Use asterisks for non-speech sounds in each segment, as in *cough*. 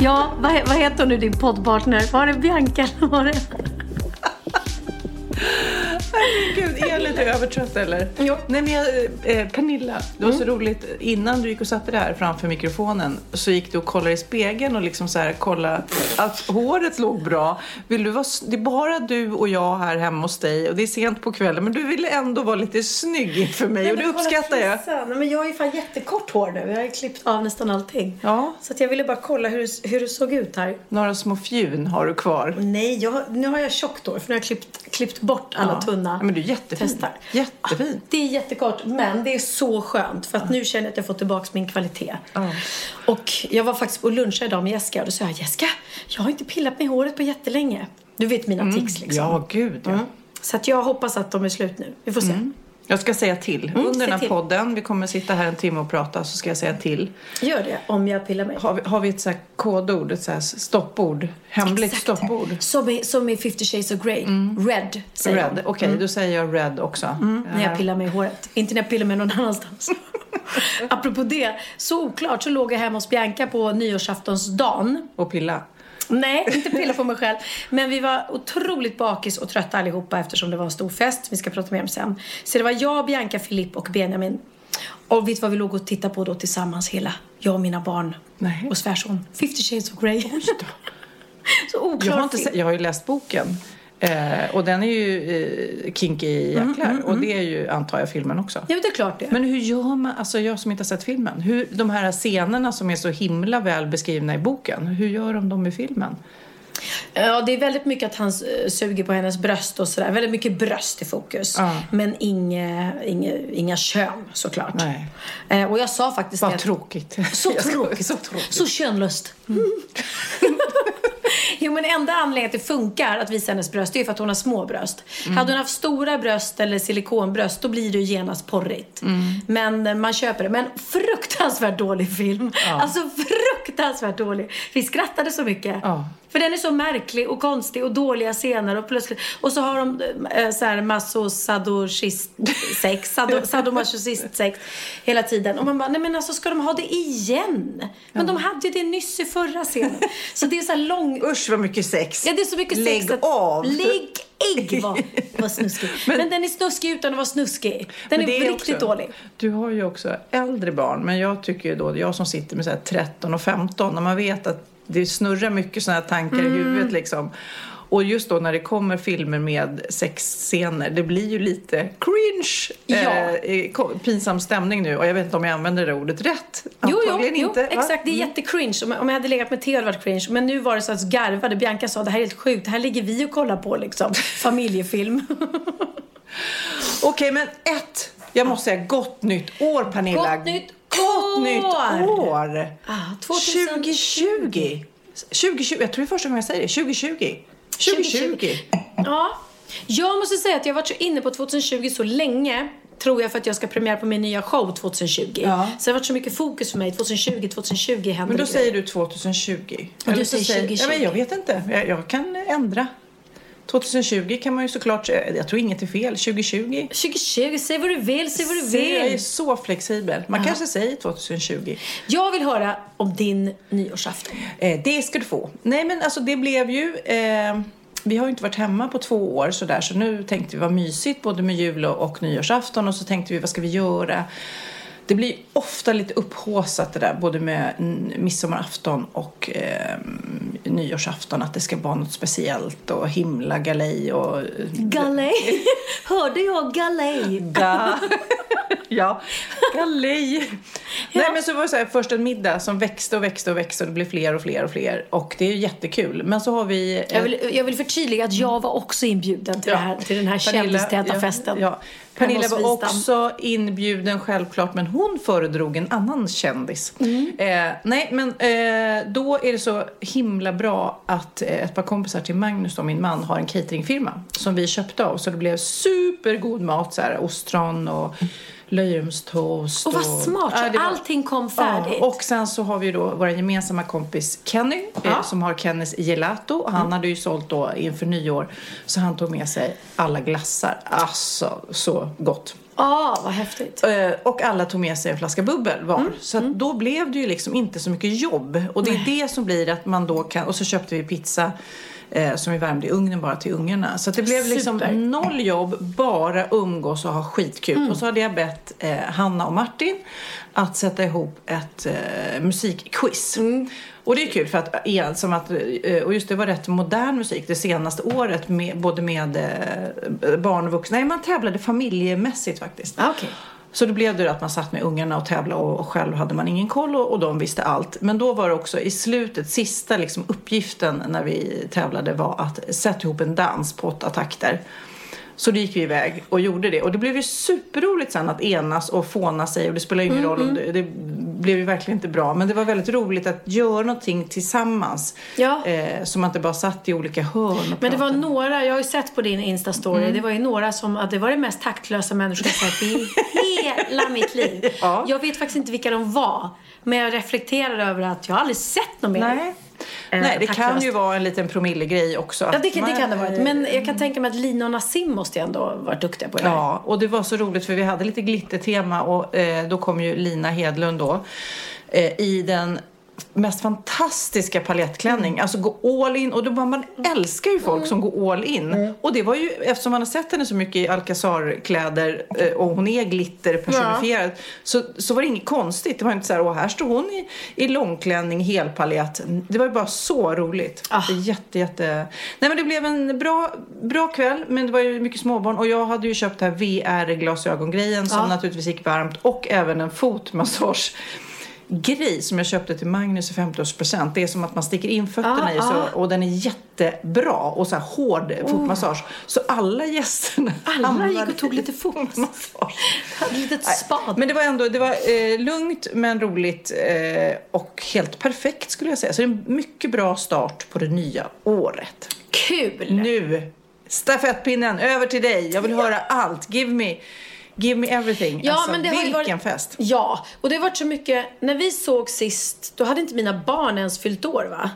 Ja, vad, vad heter nu din poddpartner? Var det Bianca eller var det? Gud, är jag lite övertrött eller? Jo. Nej men jag, eh, Pernilla, det var så roligt. Innan du gick och satte dig här framför mikrofonen så gick du och kollade i spegeln och liksom så här kolla att håret låg bra. Vill du vara, det är bara du och jag här hemma hos dig och det är sent på kvällen men du ville ändå vara lite snygg inför mig och det uppskattar jag. Nej, men jag har ju fan jättekort hår nu. Jag har ju klippt av nästan allting. Ja. Så att jag ville bara kolla hur, hur det såg ut här. Några små fjun har du kvar. Nej, jag, nu har jag tjockt hår för nu har jag klippt, klippt bort alla Ja. tunna Ja, men du är jättefin. testar. Jättefin. Det är jättekort, men det är så skönt för att nu känner jag att jag får tillbaka min kvalitet. Ja. Och jag var faktiskt på lunch idag med Jessica och då sa jag Jessica, jag har inte pillat med håret på jättelänge. Du vet mina tics liksom. Ja, gud ja. Mm. Så att jag hoppas att de är slut nu. Vi får se. Jag ska säga till. Mm, Under den här podden, vi kommer sitta här en timme och prata, så ska jag säga till. Gör det om jag pillar mig. Har vi, har vi ett så kodord, ett så stoppord? Hemligt Exakt. stoppord? Som i, som i 50 shades of Grey. Red säger Red. Okej, då säger jag red också. Mm, när jag pillar mig i håret. Inte när jag pillar mig någon annanstans. *laughs* Apropå det, så oklart så låg jag hemma hos Bianca på nyårsaftonsdagen. Och pilla. Nej, inte pilla på mig själv. Men vi var otroligt bakis och trötta allihopa eftersom det var en stor fest. Vi ska prata mer om sen. Så det var jag, Bianca, Filip och Benjamin. Och vet du vad vi låg och tittade på då tillsammans hela? Jag och mina barn. Nej. Och svärson. 50 shades of Grey. *laughs* så oklar Jag har, inte jag har ju läst boken. Eh, och den är ju eh, kinky jäklar. och det är ju, antar jag, filmen också. Ja, det är klart det. Men hur gör man, alltså jag som inte har sett filmen, hur, de här scenerna som är så himla väl beskrivna i boken, hur gör de dem i filmen? Ja, det är väldigt mycket att han eh, suger på hennes bröst och sådär. Väldigt mycket bröst i fokus. Ja. Men inga, inga, inga kön såklart. Nej. Eh, och jag sa faktiskt Vad tråkigt. Så *laughs* tråkigt. Så tråkigt. Så könlöst. *laughs* *laughs* jo, men enda anledningen att det funkar att visa hennes bröst det är för att hon har små bröst. Mm. Hade hon haft stora bröst eller silikonbröst då blir det ju genast porrigt. Mm. Men eh, man köper det. Men fruktansvärt dålig film. Alltså fruktansvärt dålig. Vi skrattade så mycket. Ja. För den är så märklig och konstig och dåliga scener och plötsligt och så har de äh, så här masosadochist-sex, sado, *laughs* sadomasochist-sex hela tiden. Och man bara, nej men alltså ska de ha det igen? Men de hade ju det nyss i förra scenen. Så det är så här lång... Usch vad mycket sex. Ja, det är så mycket Lägg sex att... av. Lägg ägg vad, vad *laughs* snuskig. Men, den är snuskig utan att vara snuskig. Den Men är, det riktigt också- dålig. Du har ju också äldre barn, men jag tycker ju då, jag som sitter med så här 13 och 15, när man vet att det snurrar mycket sådana här tankar Mm. i huvudet liksom. Och just då när det kommer filmer med sexscener, det blir ju lite cringe, Ja. eh, pinsam stämning nu. Och jag vet inte om jag använder det ordet rätt. Jo, jo, Antagligen jo inte, va? exakt. Det är jättecringe. Om jag, om jag hade legat med Theo hade varit cringe. Men nu var det så att garvade. Bianca sa det här är helt sjukt. Det här ligger vi och kollar på liksom. *laughs* Familjefilm. Okej, men ett. Jag måste säga gott nytt år, Pernilla. Gott nytt Gott nytt år! Ah, 2020. 2020. 2020. Jag tror det är första gången jag säger det. 2020. 2020. Ja. Jag måste säga att jag har varit så inne på 2020 så länge. Tror jag för att jag ska premiera på min nya show 2020. Ja. Så det har varit så mycket fokus för mig. 2020, 2020 händer Men då säger du 2020. Och du Eller så säger 2020. Ja, men jag vet inte. Jag, jag kan ändra. 2020 kan man ju såklart säga. Jag tror inget är fel. 2020. 2020, säg vad du vill, säg vad du Se, Jag är vill. så flexibel. Man kanske säger 2020. Jag vill höra om din nyårsafton. Eh, det ska du få. Nej men alltså det blev ju... Eh, vi har ju inte varit hemma på två år sådär så nu tänkte vi vad mysigt både med jul och, och nyårsafton och så tänkte vi vad ska vi göra? Det blir ofta lite upphaussat det där både med mm, midsommarafton och eh, nyårsafton att det ska vara något speciellt och himla galej och... Galej! *laughs* Hörde jag galej? Ga. *laughs* ja, *laughs* galej. Nej men så var det så här, först en middag som växte och växte och växte och det blev fler och fler och fler. Och det är ju jättekul. Men så har vi... Jag vill, jag vill förtydliga att jag var också inbjuden till, det här, till den här kändistäta ja, festen. Ja. Pernilla var också inbjuden självklart men hon föredrog en annan kändis. Mm. Eh, nej men eh, då är det så himla bra att eh, ett par kompisar till Magnus och min man har en cateringfirma som vi köpte av så det blev supergod mat så här ostron och löjromstoast. Och vad smart, Ja, det var- allting kom färdigt. Ja, och sen så har vi då vår gemensamma kompis Kenny eh, Ja. som har Kennys Gelato. Och Han hade ju sålt då inför nyår så han tog med sig alla glassar. Alltså så gott. Ah, vad häftigt. Eh, Och alla tog med sig en flaska bubbel var. Mm, Så att då blev det ju liksom inte så mycket jobb. Och det är det som blir att man då kan... Och så köpte vi pizza eh, som vi värmde i ugnen bara till ungarna. Så det blev liksom Super. noll jobb, bara umgås och ha skitkul. Mm. Och så hade jag bett eh, Hanna och Martin att sätta ihop ett eh, musikquiz. Mm. Och det är kul för att, igen, som att, eh, och just det var rätt modern musik det senaste året med, både med eh, barn och vuxna. Nej, man tävlade familjemässigt faktiskt. Ah, okej. Så då blev det att man satt med ungarna och tävlade och, och själv hade man ingen koll och, och de visste allt. Men då var det också i slutet, sista liksom uppgiften när vi tävlade var att sätta ihop en dans på åtta takter. Så då gick vi iväg och gjorde det. Och det blev ju superroligt sen att enas och fåna sig. Och det spelar ingen roll om det, det blev ju verkligen inte bra. Men det var väldigt roligt att göra någonting tillsammans. Ja. Eh, så man inte bara satt i olika hörn och Men det var några, jag har ju sett på din Insta-story, Mm. det var ju några som, att det var det mest taktlösa människor jag sett i *laughs* hela mitt liv. Ja. Jag vet faktiskt inte vilka de var, men jag reflekterar över att jag har aldrig sett någon mer. Nej. Eh, Nej, det kan ju vara en liten promillegrej också. Ja, det, det kan det varit. Men jag kan tänka mig att Lina och Nassim måste ju ändå varit duktiga på det här. Ja, och det var så roligt för vi hade lite glittertema och eh, då kom ju Lina Hedlund då eh, i den mest fantastiska palettklänning. Mm. Alltså gå all in. Och då bara, man älskar ju folk som går all in. Mm. Och det var ju, eftersom man har sett henne så mycket i Alcazar-kläder eh, och hon är glitter personifierad. Så, så var det inget konstigt. Det var inte så här, åh här står hon i, i långklänning, helpalett. Det var ju bara så roligt. Ah. Jätte, jätte... Nej men det blev en bra, bra kväll. Men det var ju mycket småbarn. Och jag hade ju köpt det här VR-glasögongrejen som Ja. naturligtvis gick varmt. Och även en fotmassage grej som jag köpte till Magnus i 50-årspresent. Det är som att man sticker in fötterna Ah, i så, ah. och den är jättebra och så hård fotmassage. Så alla gästerna Alla gick och tog lite fotmassage. *laughs* Ett litet spad. Men det var ändå det var, eh, lugnt men roligt eh, och helt perfekt skulle jag säga. Så det är en mycket bra start på det nya året. Kul! Nu, stafettpinnen över till dig. Jag vill höra allt. Give me, give me everything. Ja, alltså, men det vilken varit, fest. Ja, och det har varit så mycket. När vi såg sist, då hade inte mina barn ens fyllt år va?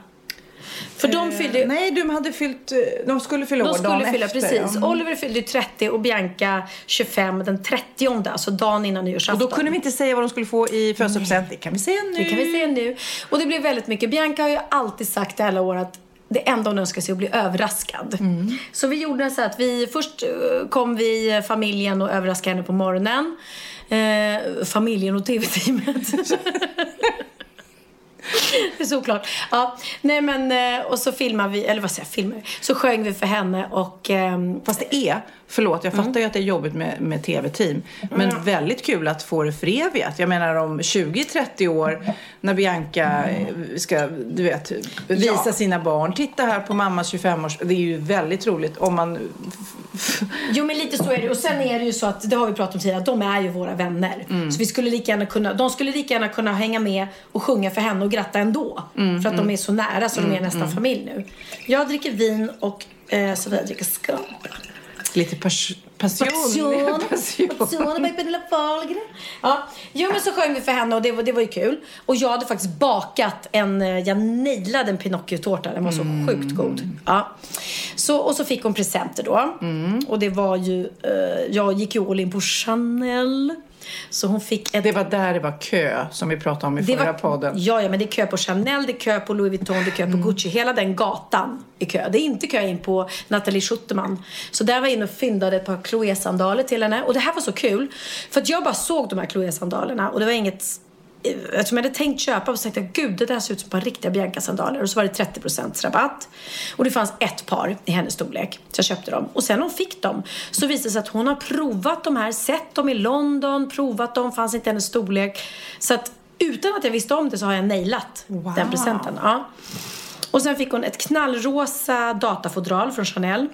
För de fyllde Eh, Nej, de hade fyllt, eh, de skulle fylla De år dagen skulle fylla, efter. precis. ja. Oliver fyllde ju 30 och Bianca 25 den 30, alltså dagen innan Och nyårsafton. då kunde vi inte säga vad de skulle få i födelsedagspresent. Det kan vi säga nu. Det kan vi säga nu. Och det blev väldigt mycket. Bianca har ju alltid sagt i alla år att det enda hon önskar sig att bli överraskad. Mm. Så vi gjorde så att vi, först eh, kom vi familjen och överraskade henne på morgonen. Eh, familjen och tv-teamet. Det *laughs* är såklart. Ja, nej men eh, och så filmade vi, eller vad säger jag, filmade Så sjöng vi för henne och ehm, Fast det är, förlåt jag fattar ju att det är jobbigt med, med tv-team. Men väldigt kul att få det förevigat. Jag menar om 20-30 år när Bianca eh, ska, du vet, visa Ja. sina barn. Titta här på mammas 25-års... Det är ju väldigt roligt om man... *laughs* Jo men lite så är det. Och sen är det ju så att, det har vi pratat om tidigare, att de är ju våra vänner. Så vi skulle lika gärna kunna, de skulle lika gärna kunna hänga med och sjunga för henne och gratta ändå. för att de är så nära så de är nästan familj nu. Jag dricker vin och eh, Sofia dricker skumpa. Lite pas, passion. Passion. *laughs* passion. Passion by Pernilla Wahlgren. Ja, jo men så sjöng vi för henne och det var, det var ju kul. Och jag hade faktiskt bakat en, eh, jag nailade en Pinocchio-tårta. Den var så sjukt god. Ja. Så, och så fick hon presenter då. Och det var ju, eh, jag gick ju all in på Chanel. Så hon fick ett Det var där det var kö som vi pratade om i det förra var, podden. Ja, ja, men det är kö på Chanel, det är kö på Louis Vuitton, det är kö på Gucci. Hela den gatan är kö. Det är inte kö in på Nathalie Schuterman. Så där var jag inne och fyndade ett par Chloé-sandaler till henne. Och det här var så kul. För att jag bara såg de här Chloé-sandalerna och det var inget eftersom jag hade tänkt köpa så tänkte jag gud det där ser ut som par riktiga Bianca-sandaler. Och så var det 30% rabatt. Och det fanns ett par i hennes storlek. Så jag köpte dem. Och sen hon fick dem så visade det sig att hon har provat de här, sett dem i London, provat dem, fanns inte hennes storlek. Så att utan att jag visste om det så har jag nailat Wow. den presenten. Ja. Och sen fick hon ett knallrosa datafodral från Chanel.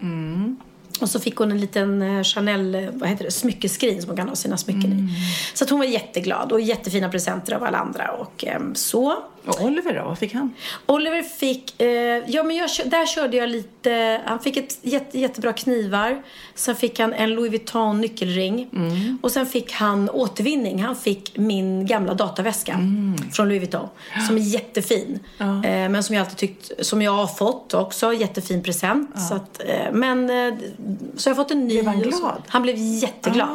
Och så fick hon en liten eh, Chanel, eh, vad heter det, smyckeskrin som hon kan ha sina smycken i. Så hon var jätteglad och jättefina presenter av alla andra och ehm, så. Och Oliver då, vad fick han? Oliver fick, eh, ja men jag, där körde jag lite, han fick ett jätte, jättebra knivar. Sen fick han en Louis Vuitton nyckelring. Och sen fick han återvinning. Han fick min gamla dataväska från Louis Vuitton. Som är jättefin. Eh, men som jag alltid tyckt, som jag har fått också. Jättefin present. Så, att, eh, men, eh, så jag har fått en ny. Blev han glad? Han blev jätteglad.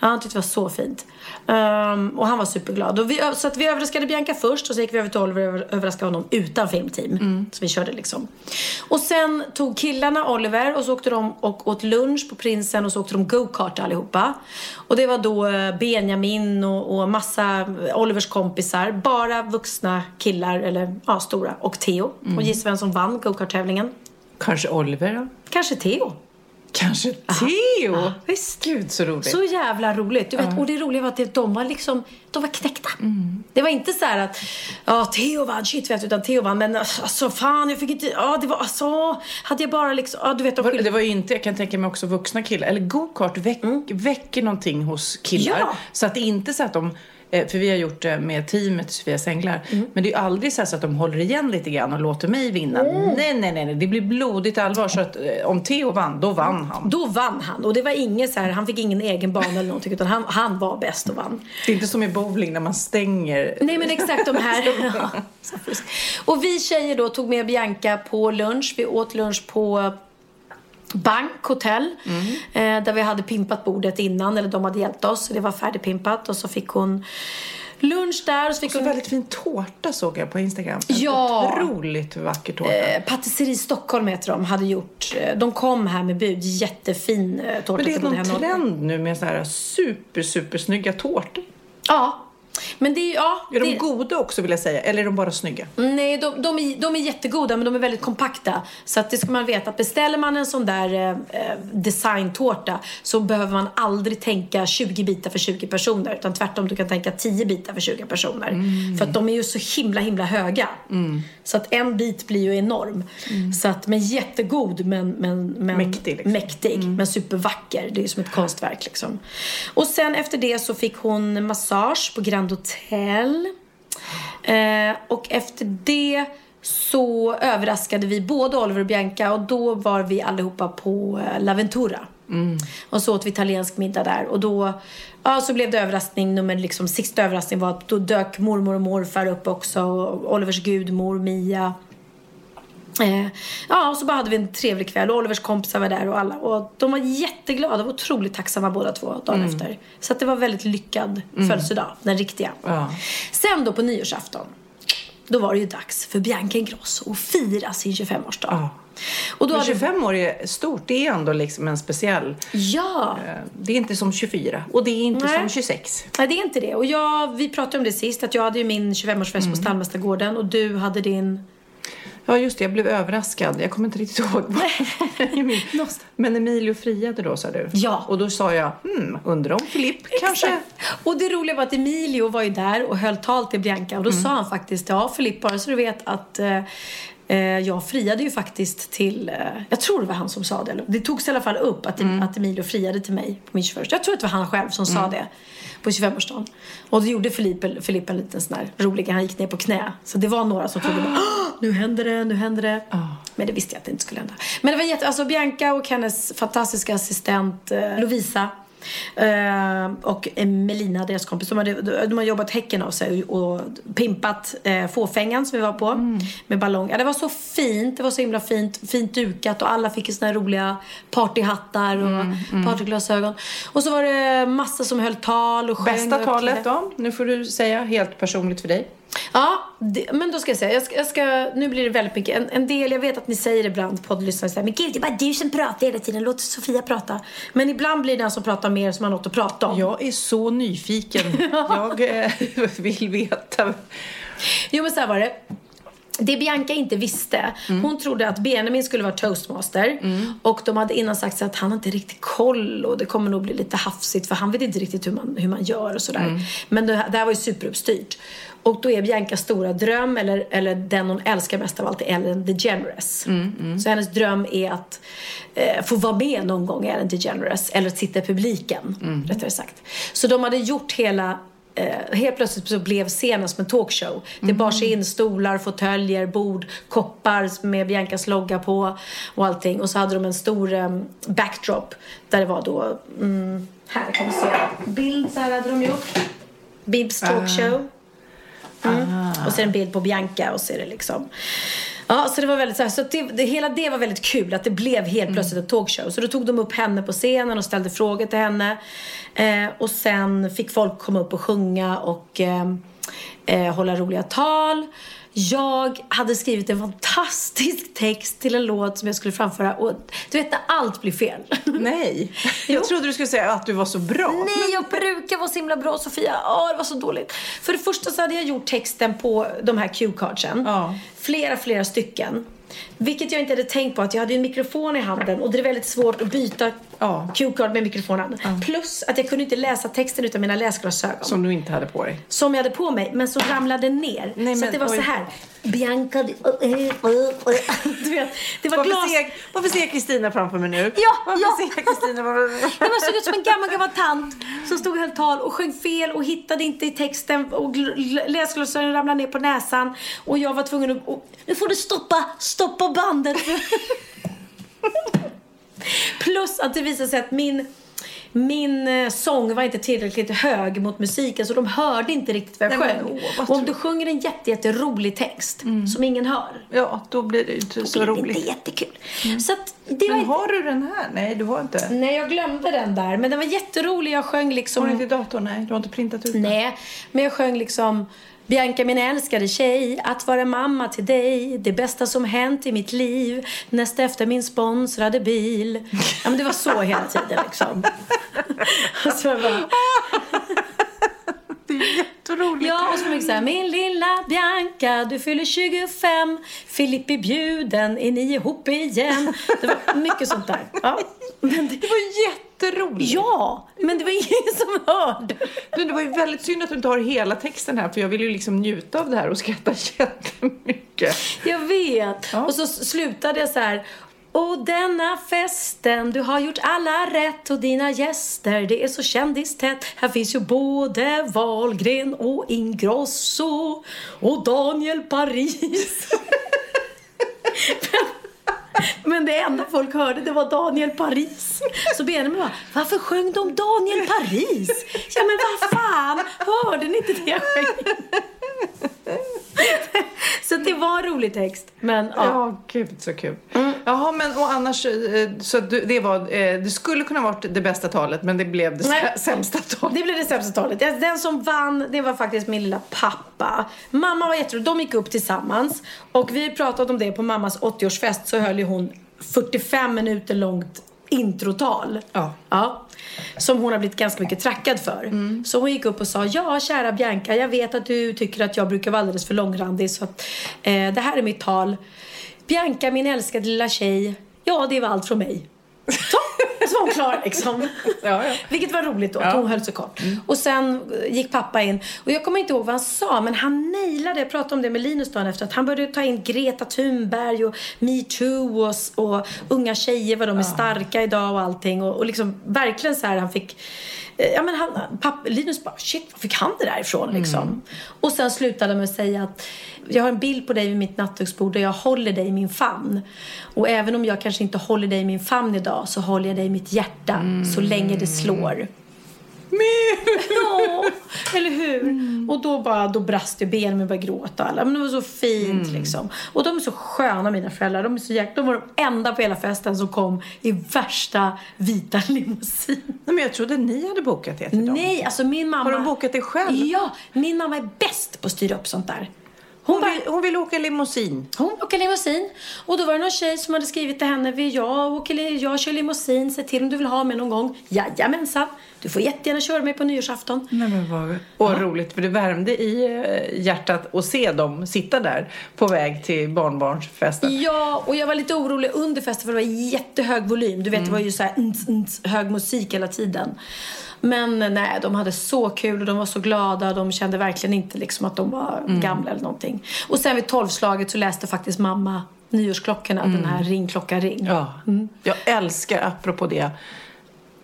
Ja, han tyckte det var så fint. Ehm, och han var superglad. Vi, så att vi överraskade Bianca först och så gick vi över till Oliver och över- överraskade honom utan filmteam. Så vi körde liksom. Och sen tog killarna Oliver och så åkte de och åt lunch på Prinsen och så åkte de go-kart allihopa. Och det var då eh, Benjamin och, och massa Olivers kompisar. Bara vuxna killar, eller ja, stora. Och Theo. Och gissa vem som vann go-kart-tävlingen? Kanske Oliver då? Kanske Theo. Kanske Theo? Ja, visst. Gud så roligt. Så jävla roligt. Du vet, Och det roliga var att de var liksom, de var knäckta. Det var inte så här att, ja Theo vann, shit vet du, utan Theo vann. Men alltså fan, jag fick inte, ja det var, alltså, hade jag bara liksom, ja du vet. De Var- Det var ju inte, jag kan tänka mig också vuxna killar, eller go-kart väck, väcker någonting hos killar. Ja. Så att det är inte så att de, för vi har gjort det med teamet Sofia Sänglar, men det är ju aldrig så, så att de håller igen lite grann och låter mig vinna. Nej, nej, nej, nej, det blir blodigt allvar. Så att eh, om Theo vann, då vann han. Då vann han. Och det var inget så här, han fick ingen egen bana eller någonting. Utan han, han var bäst och vann. Det är inte som i bowling när man stänger. Nej men exakt de här. *laughs* Ja, och vi tjejer då tog med Bianca på lunch. Vi åt lunch på Bank Hotel. Eh, där vi hade pimpat bordet innan. Eller de hade hjälpt oss. Så det var färdigpimpat. Och så fick hon lunch där. Och så fick Så hon väldigt fin tårta såg jag på Instagram. En Ja. Otroligt vacker tårta. Eh, Patisserie Stockholm heter de. Hade gjort, eh, de kom här med bud. Jättefin eh, tårta. men det är någon och- trend nu med så här super, super snygga tårtor. Ja. Men det är ja. Är de det, goda också vill jag säga, eller är de bara snygga? Nej, de, de, är, de är jättegoda men de är väldigt kompakta. Så att det ska man veta att beställer man en sån där eh, eh, designtårta så behöver man aldrig tänka 20 bitar för 20 personer. Utan tvärtom, du kan tänka 10 bitar för 20 personer. För att de är ju så himla, himla höga. Så att en bit blir ju enorm. Så att, men jättegod men, men, men Mäktig, liksom. mäktig men supervacker. Det är ju som ett konstverk liksom. Och sen efter det så fick hon massage på Grand Hotel. Eh, och efter det så överraskade vi både Oliver och Bianca och då var vi allihopa på eh, Laventura. Och så åt vi italiensk middag där och då ja, så blev det överraskning nummer liksom sista överraskning var att då dök mormor och morfar upp också och Olivers gudmor Mia. Eh, ja, och så bara hade vi en trevlig kväll och Olivers kompisar var där och alla. Och de var jätteglada och otroligt tacksamma båda två dagen efter. Så att det var väldigt lyckad födelsedag, den riktiga. Ja. Sen då på nyårsafton, då var det ju dags för Bianca Ingrosso att fira sin 25-årsdag. Ja. Och då Men hade... 25 år är stort, det är ändå liksom en speciell. Ja! eh, Det är inte som 24 och det är inte Nej. som 26. Nej, det är inte det. Och jag, vi pratade om det sist, att jag hade ju min 25-årsfest på Stallmästargården och du hade din... Ja just det, jag blev överraskad. Jag kommer inte riktigt ihåg. *laughs* Men Emilio friade då sa du? Ja. Och då sa jag, hmm, undrar om Filipp kanske... Och det roliga var att Emilio var ju där och höll tal till Bianca och då sa han faktiskt, ja Filip bara så du vet att eh, jag friade ju faktiskt till, eh, jag tror det var han som sa det, det togs i alla fall upp att, att Emilio friade till mig på min 21 Jag tror att det var han själv som sa det på 25-årsdagen. Och då gjorde Filip, Filip en liten sån här rolig, han gick ner på knä. Så det var några som trodde bara, "Åh, nu händer det, nu händer det. Men det visste jag att det inte skulle hända. Men det var jätte, alltså Bianca och hennes fantastiska assistent eh, Lovisa Eh, och Melina, deras kompis, de, hade, de har jobbat häcken av sig och, pimpat eh, fåfängan som vi var på med ballong. Ja, det var så fint, det var så himla fint, fint dukat och alla fick såna här roliga partyhattar och partyglasögon. Och så var det massa som höll tal och sjöng. Bästa talet då? Nu får du säga helt personligt för dig. Ja, det, men då ska jag säga, jag ska, jag ska, nu blir det väldigt mycket. En, en del, jag vet att ni säger ibland, poddlyssnare, så här, men gud det är bara du som pratar hela tiden, låt Sofia prata. Men ibland blir den som pratar prata mer så man har något att prata om. Jag är så nyfiken. *laughs* Jag eh, vill veta. Jo men så var det. Det Bianca inte visste, hon trodde att Benjamin skulle vara toastmaster. Och de hade innan sagt så att han inte riktigt koll och det kommer nog bli lite hafsigt för han vet inte riktigt hur man, hur man gör och sådär. Men det, det här var ju superuppstyrt. Och då är Biancas stora dröm, eller, eller den hon älskar mest av allt, är Ellen DeGeneres. Så hennes dröm är att eh, få vara med någon gång i Ellen DeGeneres, eller att sitta i publiken, rättare sagt. Så de hade gjort hela eh, helt plötsligt så blev scenen som en talkshow. Det bar sig in stolar, fåtöljer, bord, koppar med Biancas logga på och allting. Och så hade de en stor eh, backdrop där det var då, mm, här kan vi se, bild så här hade de gjort. Bibs talkshow. Mm. Och så är det en bild på Bianca och så är det liksom Ja, så det var väldigt så här, så det, det, hela det var väldigt kul att det blev helt plötsligt ett talkshow. Så då tog de upp henne på scenen och ställde frågor till henne. Eh, och sen fick folk komma upp och sjunga och eh, eh, hålla roliga tal. Jag hade skrivit en fantastisk text till en låt som jag skulle framföra och du vet när allt blir fel. Nej. *laughs* Jag trodde du skulle säga att du var så bra. Nej, jag brukar vara så himla bra Sofia. Åh, det var så dåligt. För det första så hade jag gjort texten på de här cue-cardsen. Ja. Flera, flera stycken. Vilket jag inte hade tänkt på att jag hade en mikrofon i handen och det är väldigt svårt att byta Ja. cue-card med mikrofonen. Plus att jag kunde inte läsa texten utan mina läsglasögon. Som, Som du inte hade på dig. jag hade på mig, men som ramlade ner. Nej, så men det var oj. så här. Bianca, du vet, det var Varför glas... ser, varför ser jag Kristina framför mig nu? Ja, varför ja. ser jag Kristina framför mig? *laughs* Men såg ut som en gammal, gammal tant som stod och höll tal och sjöng fel och hittade inte i texten och gl- gl- läsglasögonen ramlade ner på näsan och jag var tvungen att... Och, nu får du stoppa, stoppa bandet. Plus att det visade sig att min min eh, sång var inte tillräckligt hög mot musiken så de hörde inte riktigt vad jag Nej, men, sjöng. åh, vad och om du sjunger en jätte, jätterolig text som ingen hör, Ja, då blir det inte så det är roligt. inte jättekul. Så att det var Men inte... har du den här? Nej, du har inte. Nej, jag glömde den där. Men den var jätterolig. Jag sjöng liksom... Har du inte datorn? Nej, du har inte printat ut den? Nej, men jag sjöng liksom Bianca min älskade tjej, att vara mamma till dig Det bästa som hänt i mitt liv Näst efter min sponsrade bil Ja men det var så hela tiden liksom *laughs* Och så bara, Det är jätteroligt. Ja, och så mycket såhär Min lilla Bianca, du fyller 25 Filip är bjuden, är ni ihop igen? Det var mycket sånt där ja. Men *laughs* det, Det var jätteroligt. ja, men det var ingen som hörde Men det var ju väldigt synd att du inte har hela texten här för jag vill ju liksom njuta av det här och skratta *laughs* jättemycket. Jag vet. Ja. Och så slutade jag så här. Och denna festen, du har gjort alla rätt och dina gäster, det är så kändistätt. Här finns ju både Wahlgren och Ingrosso och Daniel Paris. *laughs* Men, det enda folk hörde, det var Daniel Paris. Så Benjamin bara, varför sjöng de Daniel Paris? Ja men vad fan, hörde ni inte det jag sjöng? *laughs* Så det var en rolig text. Men ja. Ja, gud så kul. Jaha, men och annars eh, så det var, eh, det skulle kunna varit det bästa talet men det blev det Nej. sä- sämsta talet. Det blev det sämsta talet. Den som vann, det var faktiskt min lilla pappa. Mamma var jätterolig. De gick upp tillsammans. Och vi pratade om det på mammas 80-årsfest så höll ju hon 45 minuter långt introtal. Ja. ja. Som hon har blivit ganska mycket trackad för. Så hon gick upp och sa, ja kära Bianca, jag vet att du tycker att jag brukar vara alldeles för långrandig så att eh, det här är mitt tal. Bianca, min älskade lilla tjej, ja det var allt från mig. Så, så var hon klar liksom. Ja, ja. Vilket var roligt då, att hon höll sig kort. Och sen gick pappa in. Och jag kommer inte ihåg vad han sa, men han nailade, jag pratade om det med Linus dagen efter, att han började ta in Greta Thunberg och metoo och, och unga tjejer, vad de är starka idag och allting. Och, och liksom verkligen så här, han fick Ja men han, papp, Linus bara, shit, var fick han det där ifrån liksom? Och sen slutade med att säga att jag har en bild på dig vid mitt nattduksbord och jag håller dig i min famn. Och även om jag kanske inte håller dig i min famn idag så håller jag dig i mitt hjärta så länge det slår. Ja, eller hur? Och då, bara, då brast ju benen och började gråta. Alla. Men det var så fint liksom. Och de är så sköna mina föräldrar. De, är så jäk... de var de enda på hela festen som kom i värsta vita *laughs* limousin. Nej, men jag trodde ni hade bokat det till dem. Nej, alltså min mamma... Har de bokat det själv? Ja, min mamma är bäst på att styra upp sånt där. Hon, bara- vill, hon vill åka limousin. Hon åker limousin. Och då var det någon tjej som hade skrivit till henne. Vill jag, li- jag kör limousin. Se till om du vill ha mig någon gång. Jajamensan. Du får jättegärna köra mig på nyårsafton. Nej, men vad, och roligt, för det värmde i eh, hjärtat att se dem sitta där på väg till barnbarnsfesten. Ja, och jag var lite orolig under festen för det var jättehög volym. Du vet, det var ju så här ns, ns, hög musik hela tiden. Men nej, de hade så kul och de var så glada. De kände verkligen inte liksom att de var gamla eller någonting. Och sen vid tolvslaget så läste faktiskt mamma nyårsklockorna, den här ring klocka ring. Ja, jag älskar, apropå det,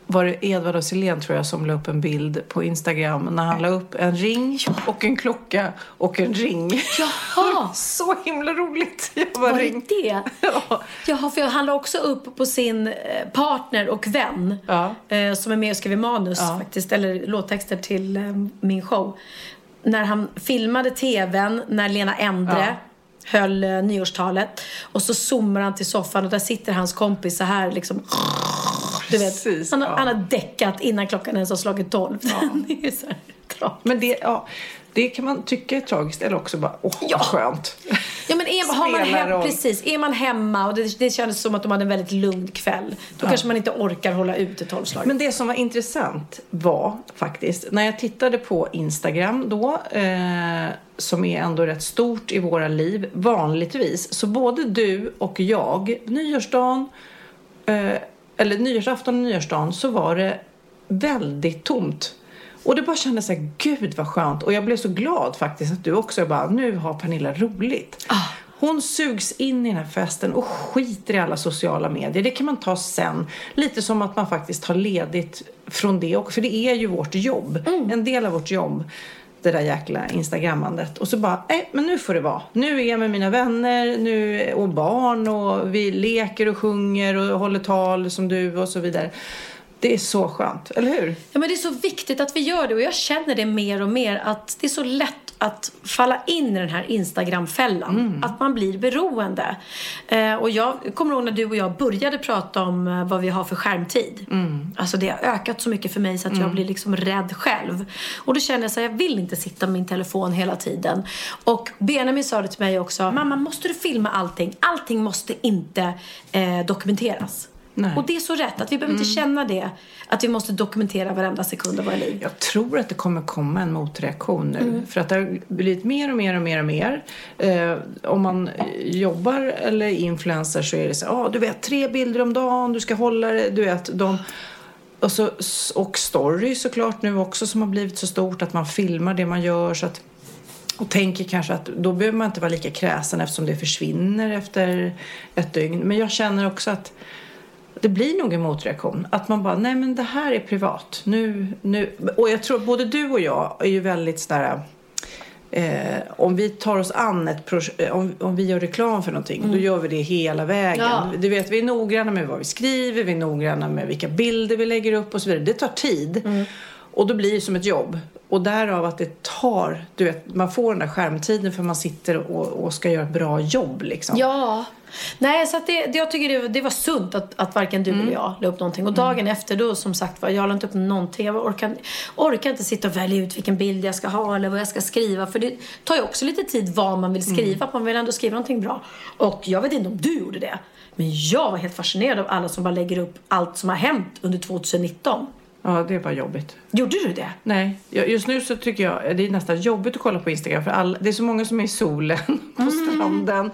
var det Edvard och Silén tror jag som la upp en bild på Instagram när han la upp en ring och en klocka och en ring. Jaha! *laughs* Så himla roligt! Jag bara Var det ring. det? *laughs* Ja. Jaha, för han la också upp på sin eh, partner och vän Ja. eh, som är med och skriver manus faktiskt, eller låttexter till eh, min show. När han filmade tvn, när Lena Endre höll eh, nyårstalet och så zoomar han till soffan och där sitter hans kompis så här liksom du vet, han, ja. han har däckat innan klockan ens har slagit tolv. *laughs* det är så här. Men det, ja, det kan man tycka är tragiskt eller också bara, åh Ja. vad skönt. Ja men är, har man hem, precis, är man hemma och det, det kändes som att de hade en väldigt lugn kväll. Då kanske man inte orkar hålla ut ett tolvslag. Men det som var intressant var faktiskt, när jag tittade på Instagram då, eh, som är ändå rätt stort i våra liv, vanligtvis, så både du och jag, nyårsdagen, eh, eller nyårsafton och nyårsdagen, så var det väldigt tomt. Och det bara kändes så här, gud vad skönt. Och jag blev så glad faktiskt att du också bara, nu har Pernilla roligt. Hon sugs in i den här festen och skiter i alla sociala medier. Det kan man ta sen. Lite som att man faktiskt har ledigt från det. Och, för det är ju vårt jobb. En del av vårt jobb. Det där jäkla instagrammandet. Och så bara, nej men nu får det vara. Nu är jag med mina vänner nu, och barn och vi leker och sjunger och håller tal som du och så vidare. Det är så skönt, eller hur? Ja, men det är så viktigt att vi gör det och jag känner det mer och mer att det är så lätt att falla in i den här Instagram-fällan. Att man blir beroende. Eh, och jag kommer ihåg när du och jag började prata om eh, vad vi har för skärmtid. Alltså det har ökat så mycket för mig så att jag blir liksom rädd själv. Och då känner jag så här, jag vill inte sitta med min telefon hela tiden. Och Benjamin sa det till mig också, mamma måste du filma allting? Allting måste inte eh, dokumenteras. Nej. Och det är så rätt, att vi behöver inte känna det. Att vi måste dokumentera varenda sekund av våra liv. Jag tror att det kommer komma en motreaktion nu. För att det har blivit mer och mer och mer och mer. Eh, om man jobbar eller är influencer så är det så ah, du vet tre bilder om dagen, du ska hålla det, du vet de och, så, och story såklart nu också som har blivit så stort att man filmar det man gör så att och tänker kanske att då behöver man inte vara lika kräsen eftersom det försvinner efter ett dygn. Men jag känner också att det blir nog en motreaktion. Att man bara, nej men det här är privat. Nu, nu. Och jag tror både du och jag är ju väldigt sådär Eh, om vi tar oss an ett eh, om, om vi gör reklam för någonting, då gör vi det hela vägen. Ja. Du vet, vi är noggranna med vad vi skriver, vi är noggranna med vilka bilder vi lägger upp och så vidare. Det tar tid. Och då blir det som ett jobb. Och därav att det tar, du vet, man får den där skärmtiden för man sitter och, och ska göra ett bra jobb liksom. Ja. Nej, så det, det, jag tycker det, det var sunt att, att varken du eller jag la upp någonting. Och dagen efter då, som sagt var, jag la inte upp någonting. Jag orkar, orkar inte sitta och välja ut vilken bild jag ska ha eller vad jag ska skriva. För det tar ju också lite tid vad man vill skriva. Man vill ändå skriva någonting bra. Och jag vet inte om du gjorde det. Men jag var helt fascinerad av alla som bara lägger upp allt som har hänt under 2019. Ja, det var jobbigt. Gjorde du det? Nej, just nu så tycker jag det är nästan jobbigt att kolla på Instagram för all, det är så många som är i solen *laughs* på stranden.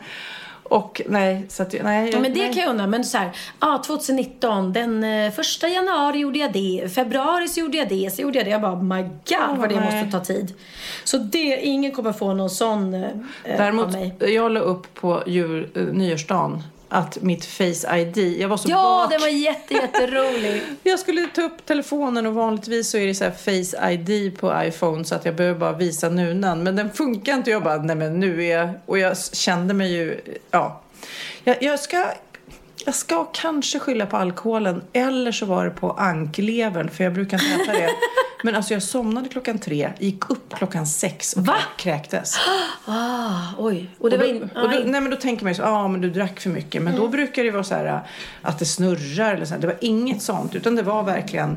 Och nej, så att, nej. Mm. Ja, men det nej. kan jag undra. Men så här, ah, 2019, den eh, första januari gjorde jag det. Februari så gjorde jag det. Så gjorde jag det. Jag bara, my god vad det nej. måste ta tid. Så det, ingen kommer få någon sån eh, av Däremot, mig. jag la upp på jul, eh, nyårsdagen att mitt Face ID, jag var så Ja, bak. den var jätte, jätterolig. *laughs* Jag skulle ta upp telefonen och vanligtvis så är det så här Face ID på iPhone så att jag behöver bara visa nunan. Men den funkar inte. Jag bara, nej men nu är jag... Och jag kände mig ju, ja. Jag, jag ska... Jag ska kanske skylla på alkoholen eller så var det på anklevern för jag brukar inte äta det. *laughs* Men alltså jag somnade klockan tre, gick upp klockan sex och Va? kräktes. *gasps* ah, oj. Och det Och var då, in, och då, nej men då tänker man ju så, ja ah, men du drack för mycket. Men då brukar det vara så här äh, att det snurrar eller så här. Det var inget sånt utan det var verkligen,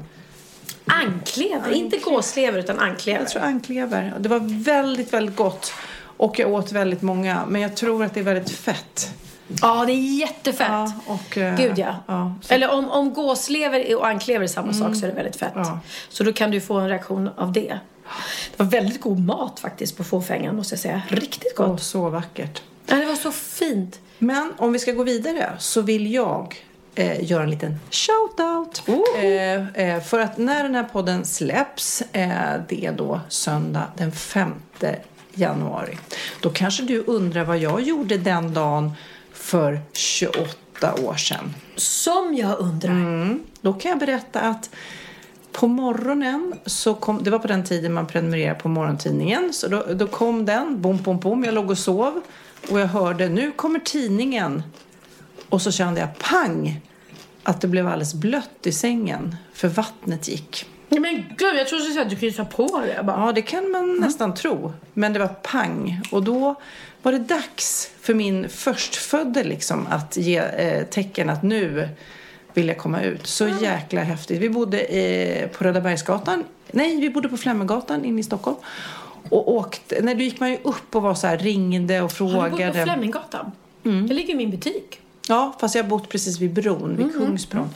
Anklever. Inte gåslever utan anklever. jag tror anklever. Det var väldigt, väldigt gott. Och jag åt väldigt många, men jag tror att det är väldigt fett. Ja, det är jättefett. Ja, och, eh, Gud ja. ja, Eller om, om gåslever och anklever är samma sak så är det väldigt fett. Ja. Så då kan du få en reaktion av det. Det var väldigt god mat faktiskt på fåfängan måste jag säga. Riktigt gott. Åh, så vackert. Ja, det var så fint. Men om vi ska gå vidare så vill jag eh, göra en liten shout-out. Eh, eh, för att när den här podden släpps, eh, det är då söndag den 5 januari. Då kanske du undrar vad jag gjorde den dagen för 28 år sedan. Som jag undrar. Då kan jag berätta att på morgonen så kom, det var på den tiden man prenumererade på morgontidningen, så då, då kom den, bom, bom, bom, jag låg och sov och jag hörde nu kommer tidningen och så kände jag pang att det blev alldeles blött i sängen för vattnet gick. Men gud, jag trodde att du kunde ta på det. Jag bara, Ja, det kan man nästan tro. Men det var pang. Och då var det dags för min förstfödde liksom att ge eh, tecken att nu vill jag komma ut. Så jäkla häftigt. Vi bodde eh, på Röda Bergsgatan. Nej, vi bodde på Flemminggatan inne i Stockholm. Och åkte, nej, då gick man ju upp och var så här, ringde och Har du bott på frågade. Fleminggatan? Det ligger i min butik. Ja, fast jag har bott precis vid bron, vid Kungsbron.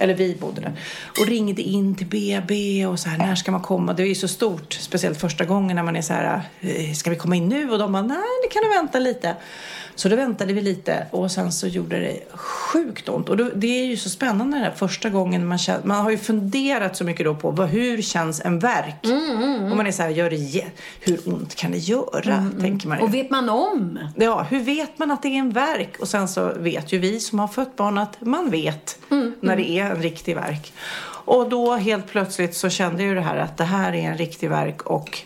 Eller vi bodde där. Och ringde in till BB och så här, när ska man komma? Det är ju så stort, speciellt första gången när man är så här, eh, ska vi komma in nu? Och de bara, nej, det kan du vänta lite. Så då väntade vi lite och sen så gjorde det sjukt ont. Och då, det är ju så spännande det här första gången man känner, man har ju funderat så mycket då på vad, hur känns en verk? Och man är så här, gör det, hur ont kan det göra? Tänker man ju. Och vet man om? Ja, hur vet man att det är en verk? Och sen så vet ju vi som har fött barn att man vet när det är en riktig verk. Och då helt plötsligt så kände jag ju det här att det här är en riktig verk och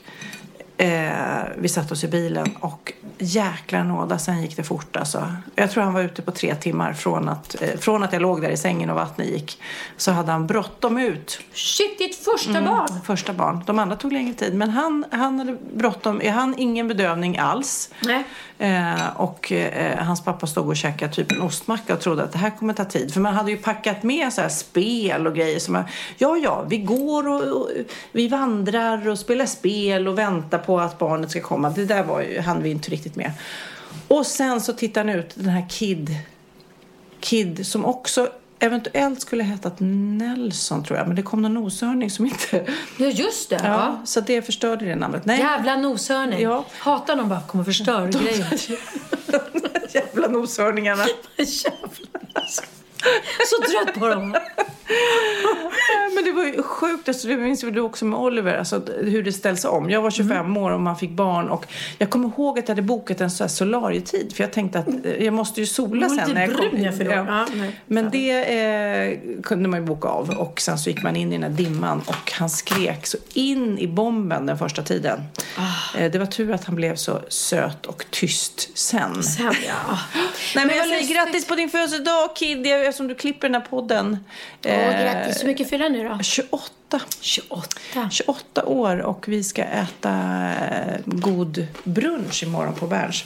eh, vi satte oss i bilen och jäklar nåda, sen gick det fort alltså. Jag tror han var ute på tre timmar från att, eh, från att jag låg där i sängen och vattnet gick. Så hade han bråttom ut Shit, ditt första barn! första barn. De andra tog längre tid. Men han, han hade bråttom. Han ingen bedövning alls. Nej. Eh, och eh, hans pappa stod och käkade typ en ostmacka och trodde att det här kommer ta tid. För man hade ju packat med så här spel och grejer. Som man, ja, ja, vi går och, och vi vandrar och spelar spel och väntar på att barnet ska komma. Det där var ju, hann vi inte riktigt med. Och sen så tittar han ut, den här Kid, Kid som också eventuellt skulle hetat Nelson tror jag. Men det kom någon noshörning som inte... Ja, just det. Ja, Ja. så det förstörde det namnet. Nej, Jävla noshörning. Ja. Hatar någon bara kommer och förstör grejer. *laughs* jävla noshörningarna. *laughs* Jävlar. Så trött på dem. Men det var ju sjukt, alltså, det minns du också med Oliver, alltså, hur det ställs om. Jag var 25 år och man fick barn och jag kommer ihåg att jag hade bokat en så här solarietid för jag tänkte att eh, jag måste ju sola sen när jag jag förstår. Ja. Men det eh, kunde man ju boka av och sen så gick man in i den här dimman och han skrek så in i bomben den första tiden. Ah. Eh, det var tur att han blev så söt och tyst sen. Sen ja. Nej, men jag vad säger grattis på din födelsedag Kid, jag- eftersom du klipper den här podden. Åh, grattis. Hur mycket fyller han nu då? 28. 28. 28 år och vi ska äta eh, god brunch imorgon på Berns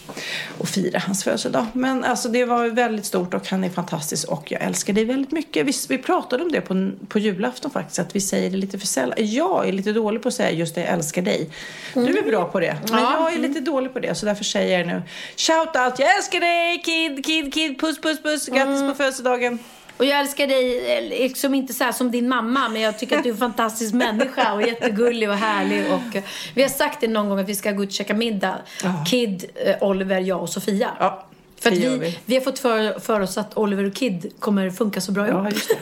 och fira hans födelsedag. Men alltså det var väldigt stort och han är fantastisk och jag älskar dig väldigt mycket. Vi, vi pratade om det på, på julafton faktiskt, att vi säger det lite för sällan. Jag är lite dålig på att säga just det, jag älskar dig. Du är bra på det, men Ja. jag är lite dålig på det så därför säger jag nu shout out, jag älskar dig kid, kid, kid, puss, puss, puss, grattis på födelsedagen. Och jag älskar dig, eh, liksom inte så som din mamma, men jag tycker att du är en fantastisk människa och jättegullig och härlig. Och eh, vi har sagt det någon gång att vi ska gå ut och käka middag. Kid, eh, Oliver, jag och Sofia. Ja, För vi, vi. vi har fått för, för oss att Oliver och Kid kommer funka så bra ihop. Ja, just det.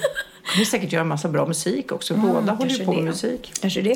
kommer säkert göra massa bra musik också. Båda håller ju på med musik. Kanske det.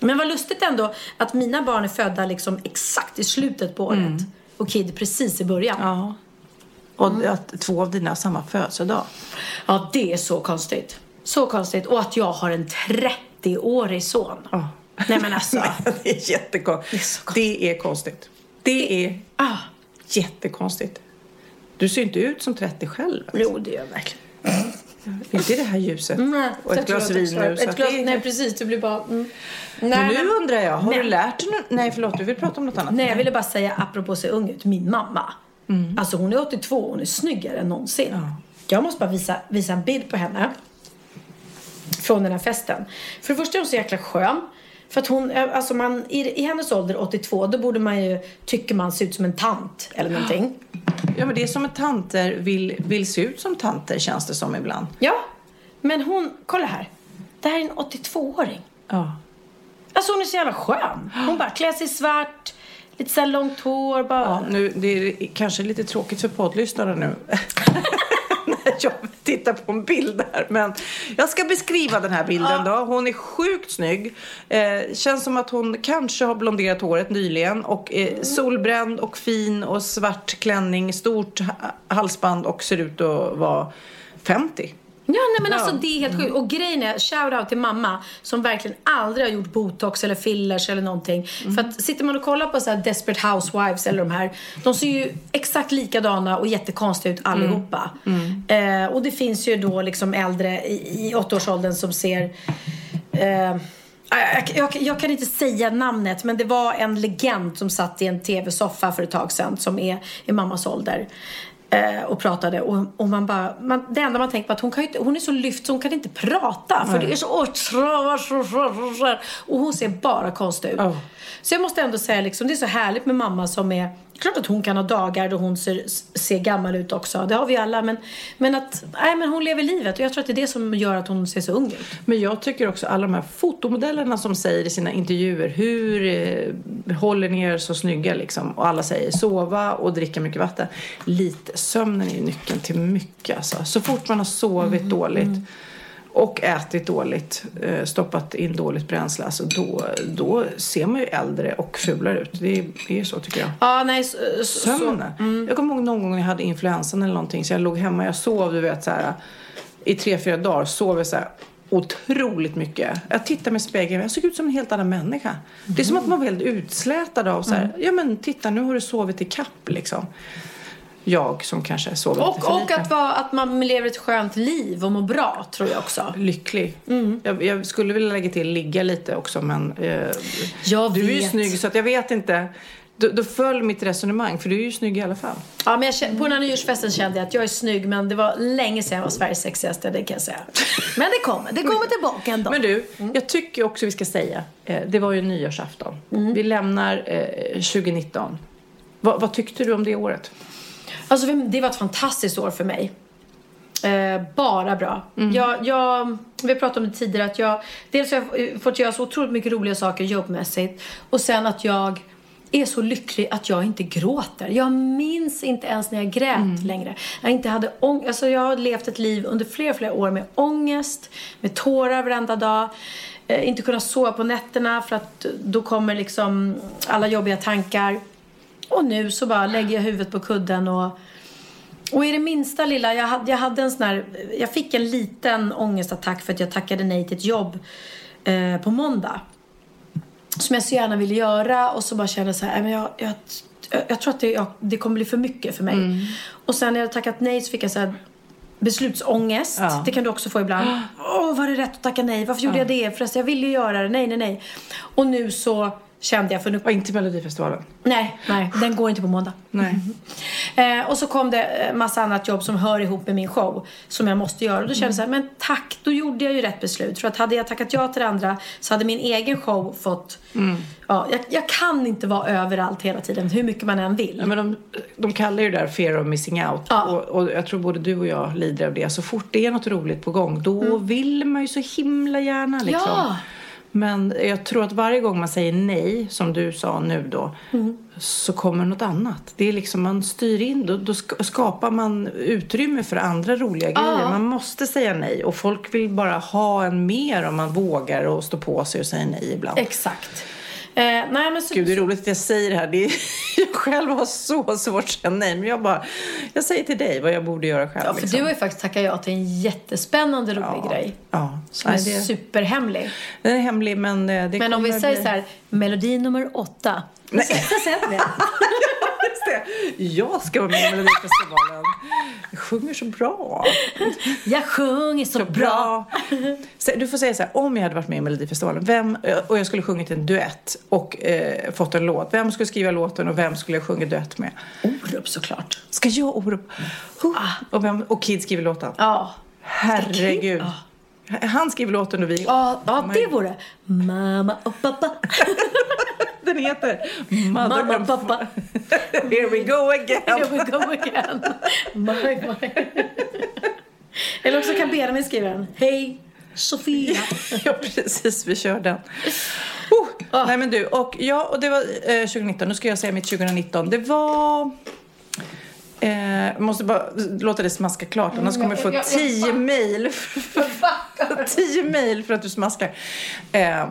Men vad lustigt ändå att mina barn är födda liksom exakt i slutet på året mm. och Kid precis i början. Ja. Och mm. att två av dina har samma födelsedag. Ja, det är så konstigt. Så konstigt. Och att jag har en 30-årig son. Oh. Nej men alltså. *laughs* det är jättekonstigt. Det, det är konstigt. Det är ah. jättekonstigt. Du ser inte ut som 30 själv. Alltså. Jo, det gör jag verkligen. Inte i det här ljuset. Nej, och ett glas vin nu. Ett glas, är... Nej, precis. Det blir bara... Mm. Nej, men nu undrar jag, har nej. du lärt dig Nej, förlåt, du vill prata om något annat? Nej, jag ville bara säga, apropå se ung ut, min mamma. Mm. Alltså hon är 82 och hon är snyggare än någonsin. Ja. Jag måste bara visa, visa en bild på henne. Från den här festen. För det första är hon så jäkla skön. För att hon, alltså man, i, i hennes ålder, 82, då borde man ju, tycker man, se ut som en tant eller någonting. Ja, men det är som att tanter vill, vill se ut som tanter, känns det som ibland. Ja, men hon, kolla här. Det här är en 82-åring. Ja. Alltså hon är så jävla skön. Hon bara klär sig i svart, lite så långt hår. Bara... Ja, nu, det är kanske lite tråkigt för poddlyssnarna nu. *laughs* jag tittar på en bild här. Men jag ska beskriva den här bilden då. Hon är sjukt snygg. Eh, känns som att hon kanske har blonderat håret nyligen. Och är solbränd och fin och svart klänning, stort ha- halsband och ser ut att vara 50. Ja, nej men alltså det är helt sjukt. Och grejen är, shout out till mamma som verkligen aldrig har gjort botox eller fillers eller någonting. För att sitter man och kollar på så Desperate Housewives eller de här, de ser ju exakt likadana och jättekonstiga ut allihopa. Eh, och det finns ju då liksom äldre i, i åttaårsåldern som ser eh, jag, jag, jag kan inte säga namnet men det var en legend som satt i en tv-soffa för ett tag sedan som är i mammas ålder. Eh, och pratade och, och man bara, man, det enda man tänker på är att hon, kan inte, hon är så lyft så hon kan inte prata för det är så och hon ser bara konstig ut. Ja. Så jag måste ändå säga liksom, det är så härligt med mamma som är Klart att hon kan ha dagar då hon ser, ser gammal ut också. Det har vi alla. Men, men att nej, men hon lever livet. Och jag tror att det är det som gör att hon ser så ung ut. Men jag tycker också alla de här fotomodellerna som säger i sina intervjuer hur eh, håller ni er så snygga liksom? Och alla säger sova och dricka mycket vatten. Lite sömnen är ju nyckeln till mycket alltså. Så fort man har sovit dåligt och ätit dåligt, eh, stoppat in dåligt bränsle, alltså då, då ser man ju äldre och fulare ut. Det är, det är så tycker jag. Ja, nej, så, Sömnen. Jag kommer ihåg någon gång jag hade influensan eller någonting så jag låg hemma, jag sov du vet så här i tre, fyra dagar sov jag så här otroligt mycket. Jag tittade mig i spegeln, jag såg ut som en helt annan människa. Det är som att man var helt utslätad av så här, ja men titta nu har du sovit i kapp liksom. Jag som kanske sover lite Och, för och lite. att, vara, att man lever ett skönt liv och mår bra, tror jag också. Lycklig. Mm. Jag, jag skulle vilja lägga till ligga lite också men eh, Jag du är ju vet. snygg så att jag vet inte. Då, då föll mitt resonemang för du är ju snygg i alla fall. Ja, men jag, på den här nyårsfesten kände jag att jag är snygg, men det var länge sedan jag var Sveriges sexigaste, det kan jag säga. Men det kommer, det kommer tillbaka en dag. Men du, jag tycker också vi ska säga, eh, det var ju nyårsafton. Mm. Vi lämnar eh, 2019. Vad, vad tyckte du om det året? Alltså, det var ett fantastiskt år för mig. Eh, bara bra. Jag, jag, vi pratade om det tidigare att jag, dels har jag fått göra så otroligt mycket roliga saker jobbmässigt och sen att jag är så lycklig att jag inte gråter. Jag minns inte ens när jag grät längre. Jag inte hade ång- alltså jag har levt ett liv under flera, flera år med ångest, med tårar varenda dag. Eh, inte kunna sova på nätterna för att då kommer liksom alla jobbiga tankar. Och nu så bara lägger jag huvudet på kudden och och i det minsta lilla, jag hade, jag hade en sån här, jag fick en liten ångestattack för att jag tackade nej till ett jobb eh, på måndag. Som jag så gärna ville göra och så bara kände så här, "Nej, men jag, jag, jag, tror att det, jag, det kommer bli för mycket för mig. Och sen när jag tackat nej så fick jag så här beslutsångest. Ja. Det kan du också få ibland. *gasps* Åh, var det rätt att tacka nej? Varför gjorde jag det? Förresten, jag ville ju göra det. Nej, nej, nej. Och nu så kände jag, för nu Var inte Melodifestivalen? Nej, nej, den går inte på måndag. Nej. *laughs* Eh, och så kom det eh, massa annat jobb som hör ihop med min show som jag måste göra. Och då kände jag så här, men tack, då gjorde jag ju rätt beslut. För att hade jag tackat ja till det andra så hade min egen show fått... Ja, jag, jag kan inte vara överallt hela tiden, hur mycket man än vill. Ja, men de, de kallar ju det där fear of missing out. Ja. Och, och jag tror både du och jag lider av det. Så fort det är något roligt på gång, då vill man ju så himla gärna liksom. Ja. Men jag tror att varje gång man säger nej, som du sa nu då, så kommer något annat. Det är liksom, man styr in, då, då ska- skapar man utrymme för andra roliga grejer. Man måste säga nej och folk vill bara ha en mer om man vågar och stå på sig och säga nej ibland. Exakt. Eh, nej, men så, Gud, det är roligt att jag säger det här. Det är, *laughs* jag själv har så svårt att säga nej. Men jag bara, jag säger till dig vad jag borde göra själv. ja, för liksom. du har ju faktiskt tackat ja till en jättespännande rolig grej. Ja, Som Nej, är det, superhemlig. den är hemlig men eh, det Men om vi säger bli- så här, melodi nummer åtta. Nej. Vi det. *laughs* Just det. Jag ska vara med i Melodifestivalen. Jag sjunger så bra. Jag sjunger så, Så bra. bra. Du får säga så här, om jag hade varit med i Melodifestivalen vem, och jag skulle sjungit en duett och eh, fått en låt. Vem skulle skriva låten och vem skulle jag sjunga duett med? Orup såklart. Ska jag Orup? Och, vem, och Kid skriver låten? Ja. Herregud. Han skriver låten och vi... Ja, ja det vore Mamma och pappa. *laughs* Den heter Mother Mamma och pappa. Here we go again. Here we go again. My, my. Eller också kan Benjamin skriva den. Hej Sofia. *laughs* ja, precis. Vi kör den. *laughs* Oh, Nej, men du. Och, ja, och det var eh, 2019. Nu ska jag säga mitt 2019. Det var... Eh, måste bara låta det smaska klart, annars kommer jag få tio mejl. *laughs* Tio mejl för att du smaskar. Eh,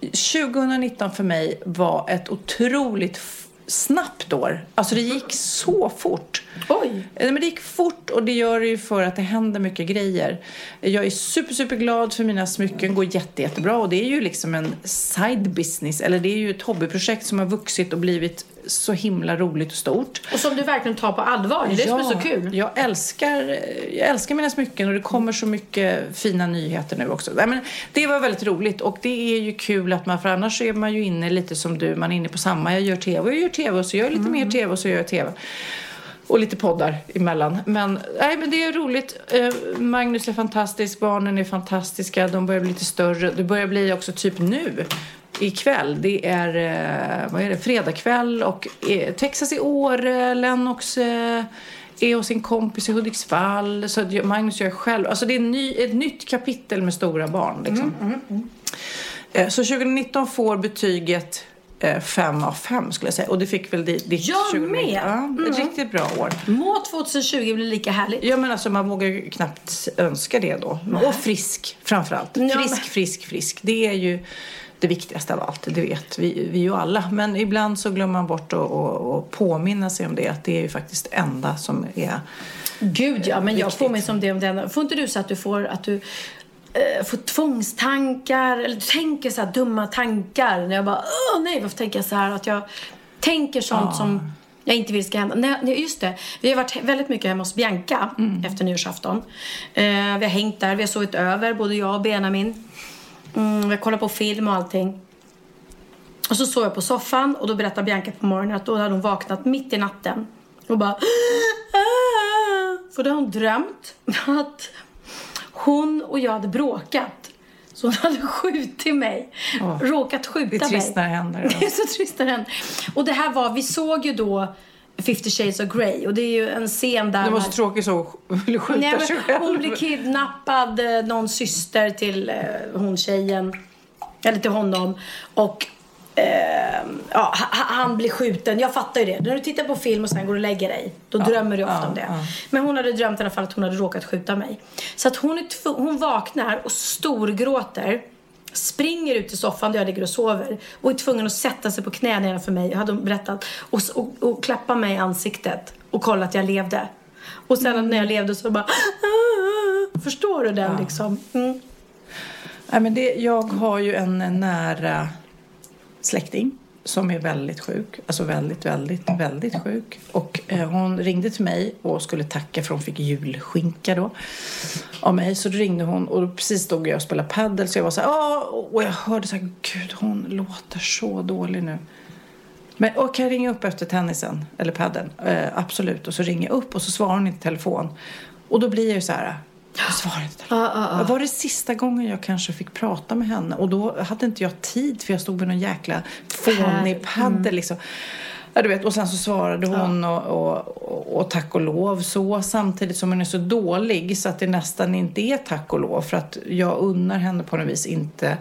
2019 för mig var ett otroligt snabbt år. Alltså det gick så fort. Oj. Nej, men det gick fort och det gör det ju för att det händer mycket grejer. Jag är super, super glad för mina smycken går jätte, jättebra och det är ju liksom en side business eller det är ju ett hobbyprojekt som har vuxit och blivit så himla roligt och stort. Och som du verkligen tar på allvar. Det är det som är så kul. Jag älskar, jag älskar mina smycken och det kommer så mycket fina nyheter nu också. Nej, men det var väldigt roligt och det är ju kul att man, för annars är man ju inne lite som du, man är inne på samma. Jag gör tv och jag gör tv och så gör jag lite mer tv och så gör jag tv. Och lite poddar emellan. Men, nej, men det är roligt. Eh, Magnus är fantastisk, barnen är fantastiska, de börjar bli lite större. Det börjar bli också typ nu ikväll. Det är, eh, vad är det, fredagkväll och eh, Texas i Åre, Lennox eh, är hos sin kompis i Hudiksvall. Så Magnus gör själv. Alltså det är ny, ett nytt kapitel med stora barn. Liksom. Eh, Så 2019 får betyget 5 av 5 skulle jag säga. Och det fick väl ditt Jag 2019. med. Ja, ett riktigt bra år. Må 2020 bli lika härligt. Ja men alltså man vågar ju knappt önska det då. Och frisk framförallt. Frisk, frisk, frisk. Det är ju det viktigaste av allt, det vet vi, vi ju alla. Men ibland så glömmer man bort att påminna sig om det. Att det är ju faktiskt det enda som är... Gud ja, men jag Viktigt. påminns om det om den. Får inte du så att du får att du eh, får tvångstankar eller du tänker så här dumma tankar när jag bara åh nej varför tänker jag så här att jag tänker sånt som jag inte vill ska hända. Nej, just det. Vi har varit väldigt mycket hemma hos Bianca efter nyårsafton. Eh, vi har hängt där, vi har sovit över, både jag och Benjamin. Mm, har kollat på film och allting. Och så sov jag på soffan och då berättade Bianca på morgonen att då hade hon vaknat mitt i natten och bara "Ah!" För då hade hon drömt *laughs* att hon och jag hade bråkat. Så hon hade skjutit mig. Åh. Råkat skjuta Det är mig. trist när det händer. *laughs* Det är så trist när det händer. Och det här var, vi såg ju då 50 shades of Grey och det är ju en scen där Det var så tråkigt så hon *laughs* ville skjuta Nej, sig själv. hon blir kidnappad, eh, någon syster till eh, hon tjejen, eller till honom. Och eh, ja, ha- han blir skjuten. Jag fattar ju det. När du tittar på film och sen går och lägger dig, då drömmer du ofta ja, om det. ja. Men hon hade drömt i alla fall att hon hade råkat skjuta mig. Så att hon, är hon vaknar och storgråter. Springer ut i soffan där jag ligger och sover och är tvungen att sätta sig på knä nedanför mig, hade hon berättat. Och, och, och klappa mig i ansiktet och kolla att jag levde. Och sen när jag levde så bara... "Ah." Förstår du den liksom? Mm. Nej, men det, jag har ju en nära släkting som är väldigt sjuk. Alltså väldigt, väldigt, väldigt sjuk. Och eh, hon ringde till mig och skulle tacka för hon fick julskinka då av mig. Så då ringde hon och då precis stod jag och spelade paddel så jag var så här, och jag hörde så här, gud hon låter så dålig nu. Men och kan jag ringa upp efter tennisen eller padden? Eh, absolut. Och så ringer jag upp och så svarar hon inte i telefon. Och då blir jag ju så här, jag svarar inte i telefon. Var det sista gången jag kanske fick prata med henne? Och då hade inte jag tid för jag stod med någon jäkla fånig paddel liksom. Ja, du vet, och sen så svarade hon och, och, och, och tack och lov så samtidigt som hon är så dålig så att det nästan inte är tack och lov för att jag unnar henne på något vis inte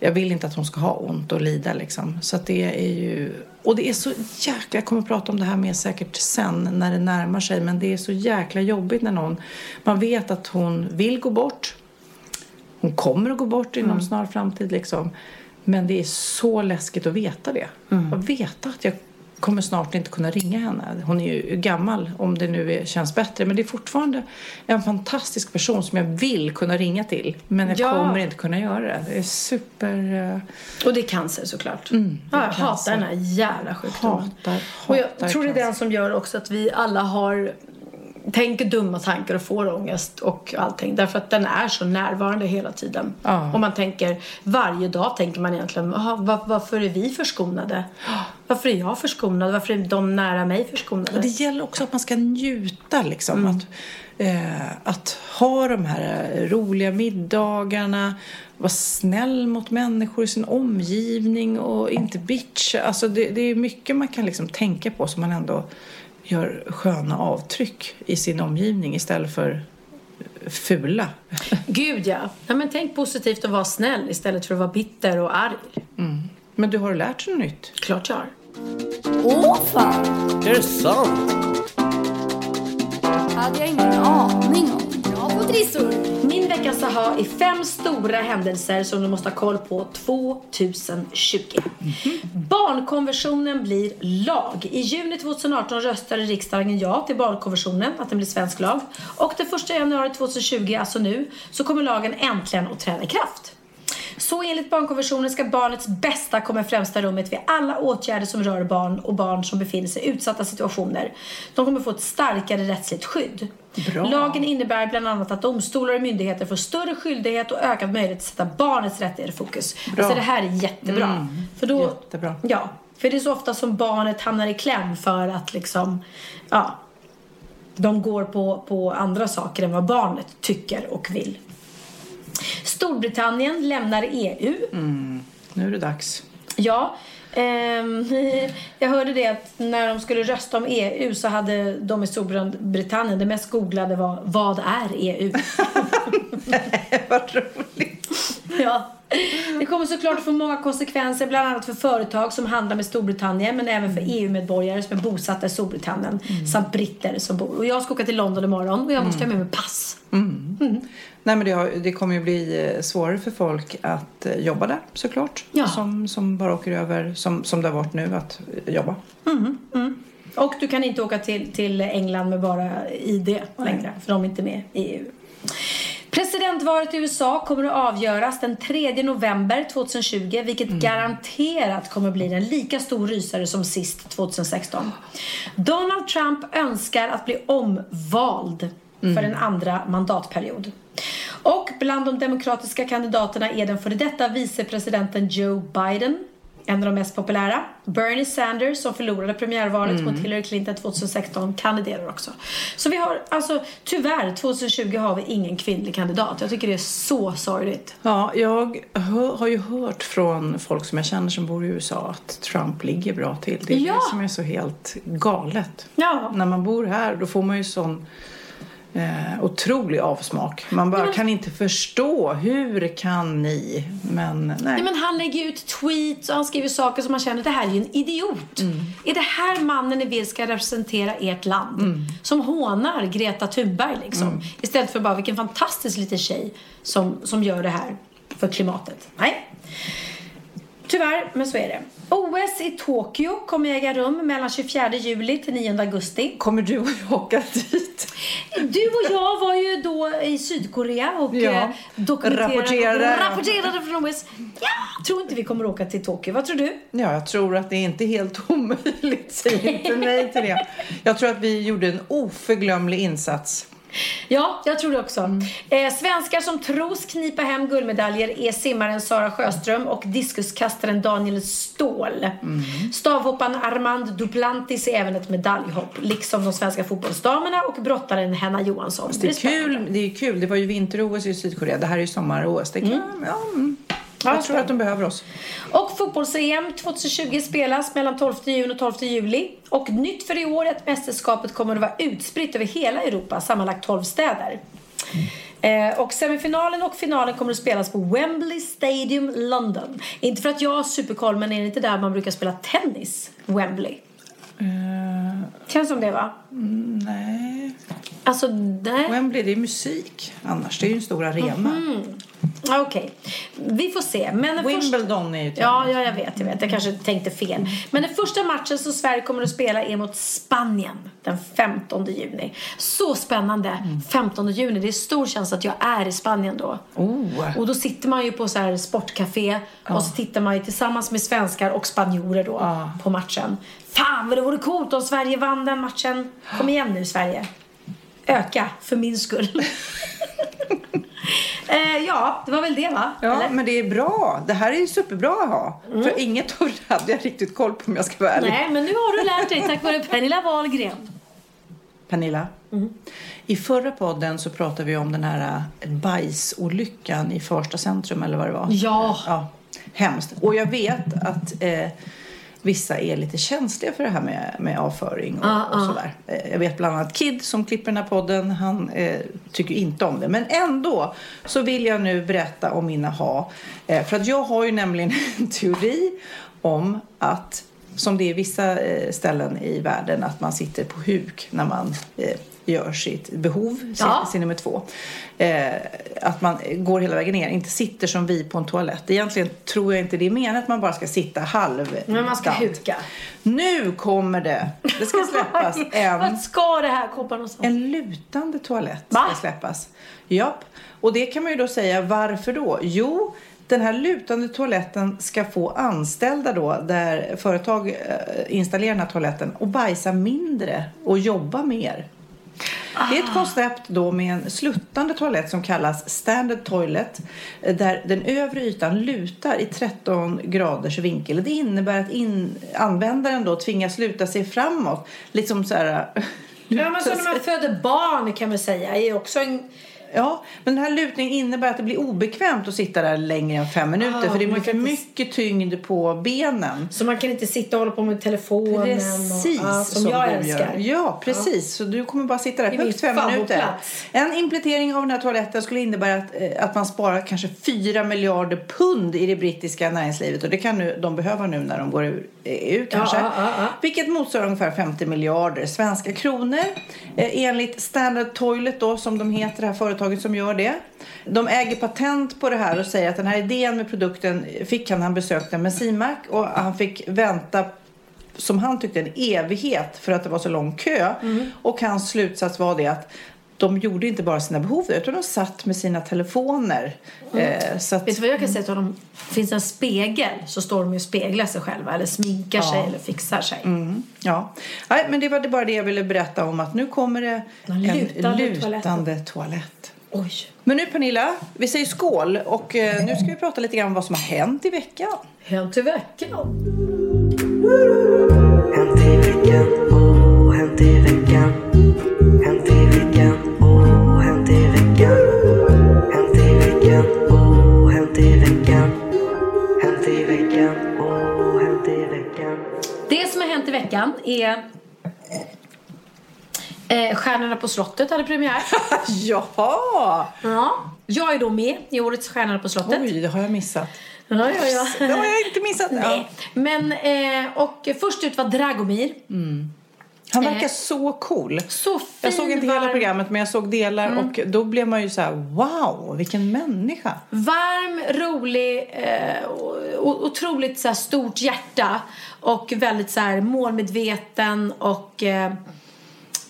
jag vill inte att hon ska ha ont och lida liksom. Så att det är ju... Och det är så jäkla... Jag kommer att prata om det här mer säkert sen när det närmar sig. Men det är så jäkla jobbigt när någon... Man vet att hon vill gå bort. Hon kommer att gå bort inom Mm. snar framtid liksom. Men det är så läskigt att veta det. Mm. Att veta att jag kommer snart inte kunna ringa henne. Hon är ju gammal om det nu är, känns bättre. Men det är fortfarande en fantastisk person som jag vill kunna ringa till. Men jag Ja. kommer inte kunna göra det. Det är super... eh, Och det är cancer såklart. Mm, ja, jag cancer. hatar den här jävla sjukdomen. Hatar, och jag hatar tror det är den som gör också att vi alla har tänker dumma tankar och får ångest och allting. Därför att den är så närvarande hela tiden. Ja. Och man tänker, varje dag tänker man egentligen, "Aha, var, varför är vi förskonade? Varför är jag förskonad? Varför är de nära mig förskonade? Och det gäller också att man ska njuta liksom. Mm. Att, eh, att ha de här roliga middagarna, vara snäll mot människor i sin omgivning och inte bitcha. Alltså det, det är mycket man kan liksom tänka på som man ändå gör sköna avtryck i sin omgivning istället för fula. Gud ja. ja men tänk positivt och var snäll istället för att vara bitter och arg. Men du har lärt dig något nytt. Klart jag har. Är det sant? hade jag ingen aning om. Bra på trissor! Veckans aha är fem stora händelser som du måste ha koll på 2020. Barnkonventionen blir lag. I juni 2018 röstade riksdagen ja till barnkonventionen, att den blir svensk lag. Och den 1 januari 2020, alltså nu, så kommer lagen äntligen att träda i kraft. Så enligt barnkonventionen ska barnets bästa komma i främsta rummet vid alla åtgärder som rör barn och barn som befinner sig i utsatta situationer. De kommer få ett starkare rättsligt skydd. Bra. Lagen innebär bland annat att domstolar och myndigheter får större skyldighet och ökad möjlighet att sätta barnets rättigheter i fokus. Bra. Alltså det här är jättebra. Mm, för då, jättebra. Ja, för det är så ofta som barnet hamnar i kläm för att liksom, ja, de går på, på andra saker än vad barnet tycker och vill. Storbritannien lämnar EU. Nu är det dags. Ja. Ehm, *laughs* jag hörde det att när de skulle rösta om EU så hade de i Storbritannien, det mest googlade var Vad är EU? *laughs* Vad roligt. ja. Det kommer såklart att få många konsekvenser, bland annat för företag som handlar med Storbritannien men även för EU-medborgare som är bosatta i Storbritannien samt britter som bor. Och jag ska åka till London imorgon och jag måste ha med mig pass. Nej, men det, har, det kommer ju bli eh, svårare för folk att eh, jobba där såklart. Ja. Som, som bara åker över, som, som det har varit nu, att eh, jobba. Och du kan inte åka till, till England med bara ID längre, för de är inte med i EU. Presidentvalet i USA kommer att avgöras den 3 november 2020 vilket garanterat kommer bli en lika stor rysare som sist 2016. Donald Trump önskar att bli omvald för en andra mandatperiod. Och bland de demokratiska kandidaterna är den före detta vicepresidenten Joe Biden en av de mest populära. Bernie Sanders som förlorade premiärvalet mot Hillary Clinton 2016 kandiderar också. Så vi har, alltså tyvärr 2020 har vi ingen kvinnlig kandidat. Jag tycker det är så sorgligt. Ja, jag hör, har ju hört från folk som jag känner som bor i USA att Trump ligger bra till. Det är Ja. det som är så helt galet. Ja. När man bor här då får man ju sån eh, otrolig avsmak. Man bara kan inte förstå. Hur kan ni? Men nej. Nej, men han lägger ut tweets och han skriver saker som man känner det här är ju en idiot. Är det här mannen ni vill ska representera ert land? Som hånar Greta Thunberg liksom. Istället för bara vilken fantastisk liten tjej som, som gör det här för klimatet. Nej. Tyvärr, men så är det. OS i Tokyo kommer äga rum mellan 24 juli till 9 augusti. Kommer du och jag åka dit? Du och jag var ju då i Sydkorea och Ja. eh, dokumenterade Rapporterade. rapporterade från OS. Ja, tror inte vi kommer åka till Tokyo. Vad tror du? Ja, jag tror att det är inte helt omöjligt. Säg inte nej till det. Jag tror att vi gjorde en oförglömlig insats. Ja, jag tror det också. Eh, svenskar som tros knipa hem guldmedaljer är simmaren Sara Sjöström och diskuskastaren Daniel Ståhl. Stavhopparen Armand Duplantis är även ett medaljhopp, liksom de svenska fotbollsdamerna och brottaren Henna Johansson. Det är spännande. kul. Det är kul. Det var ju vinter-OS i Sydkorea. Det här är ju sommar-OS. Det kan, mm. Ja, Jag tror att de behöver oss. Och fotbolls-EM 2020 spelas mellan 12 juni och 12 juli. Och nytt för i år är att mästerskapet kommer att vara utspritt över hela Europa, sammanlagt 12 städer. Eh, och semifinalen och finalen kommer att spelas på Wembley Stadium, London. Inte för att jag har superkoll, men är det inte där man brukar spela tennis? Wembley. Känns som det, va? Nej. Alltså, nej. Wembley, det är musik annars. Det är ju en stor arena. Ah, Okej. Vi får se. Men Wimbledon är ju Ja, ja, jag vet, jag vet. Jag kanske tänkte fel. Men den första matchen som Sverige kommer att spela är mot Spanien den 15 juni. Så spännande! 15 juni, det är stor chans att jag är i Spanien då. Oh. Och då sitter man ju på så här sportcafé och så tittar man ju tillsammans med svenskar och spanjorer då Ja. på matchen. Fan vad det vore coolt om Sverige vann den matchen. Kom igen nu Sverige. Öka, för min skull. *laughs* *laughs* eh, ja, det var väl det va? Ja, Eller? men det är bra. Det här är ju superbra att ha. För inget *laughs* av det hade jag riktigt koll på om jag ska vara ärlig. Nej, men nu har du lärt dig tack vare *laughs* Pernilla Wahlgren. Pernilla, i förra podden så pratade vi om den här eh, bajsolyckan i Farsta centrum eller vad det var. Ja. ja hemskt. Och jag vet att eh, vissa är lite känsliga för det här med, med avföring och, Ah, och ah. sådär. Eh, jag vet bland annat Kid som klipper den här podden. Han eh, tycker inte om det. Men ändå så vill jag nu berätta om mina ha. Eh, för att jag har ju nämligen *laughs* en teori om att som det är vissa eh, ställen i världen, att man sitter på huk när man eh, gör sitt behov, Ja. sin nummer två. Eh, att man går hela vägen ner, inte sitter som vi på en toalett. Egentligen tror jag inte det är menat att man bara ska sitta halv. Men man ska huka. Nu kommer det! Det ska *laughs* släppas en Vart ska det här komma någonstans? en lutande toalett Va? ska släppas. Japp. Och det kan man ju då säga, varför då? Jo, den här lutande toaletten ska få anställda då, där företag eh, installerar den här toaletten, och bajsa mindre och jobba mer. Det är ett koncept då med en sluttande toalett som kallas standard toilet eh, där den övre ytan lutar i 13 graders vinkel. Det innebär att in, användaren då tvingas luta sig framåt. Liksom så här... *laughs* Ja, men så när man föder barn kan man säga är också en... Ja, men den här lutningen innebär att det blir obekvämt att sitta där längre än fem minuter Ah, för det blir för kan inte- mycket tyngd på benen. Så man kan inte sitta och hålla på med telefonen. Precis och, ja, som, jag du älskar. Gör. Ja, precis. Så du kommer bara sitta där högst fem minuter. En implementering av den här toaletten skulle innebära att, eh, att man sparar kanske 4 miljarder pund i det brittiska näringslivet och det kan nu, de behöva nu när de går ur EU kanske. Vilket motsvarar ungefär 50 miljarder svenska kronor. Eh, enligt Standard Toilet då, som de heter, det här företaget som gör det. De äger patent på det här och säger att den här idén med produkten fick han när han besökte en bensinmack och han fick vänta som han tyckte en evighet för att det var så lång kö. Mm. Och hans slutsats var det att de gjorde inte bara sina behov utan de satt med sina telefoner. Eh, så att, Vet du vad jag kan säga till honom? Finns det en spegel så står de ju och speglar sig själva eller sminkar sig eller fixar sig. Mm, ja. Nej, men det var det bara det jag ville berätta om att nu kommer det En lutande lutande, toalett. Oj. Men nu Pernilla, vi säger skål och eh, nu ska vi prata lite grann om vad som har hänt i veckan. Hänt i veckan. Hänt i veckan, oh, hänt i veckan. Hänt i veckan, oh, hänt i veckan. Hänt i veckan, oh, hänt i veckan. Hänt i veckan, oh, hänt i veckan. Det som har hänt i veckan är eh, Stjärnorna på slottet hade premiär. *laughs* Jaha! ja. Jag är då med i årets Stjärnorna på slottet. Oj, det har jag missat. Ja, ja, ja. Det har jag inte missat. *laughs* Ja. Nej. Men, eh, och först ut var Dragomir. Han verkar Eh, så cool. Så fin, Jag såg inte hela varm- programmet men jag såg delar och då blev man ju så här: wow, vilken människa. Varm, rolig, eh, och, otroligt så här, stort hjärta och väldigt så här, målmedveten och eh,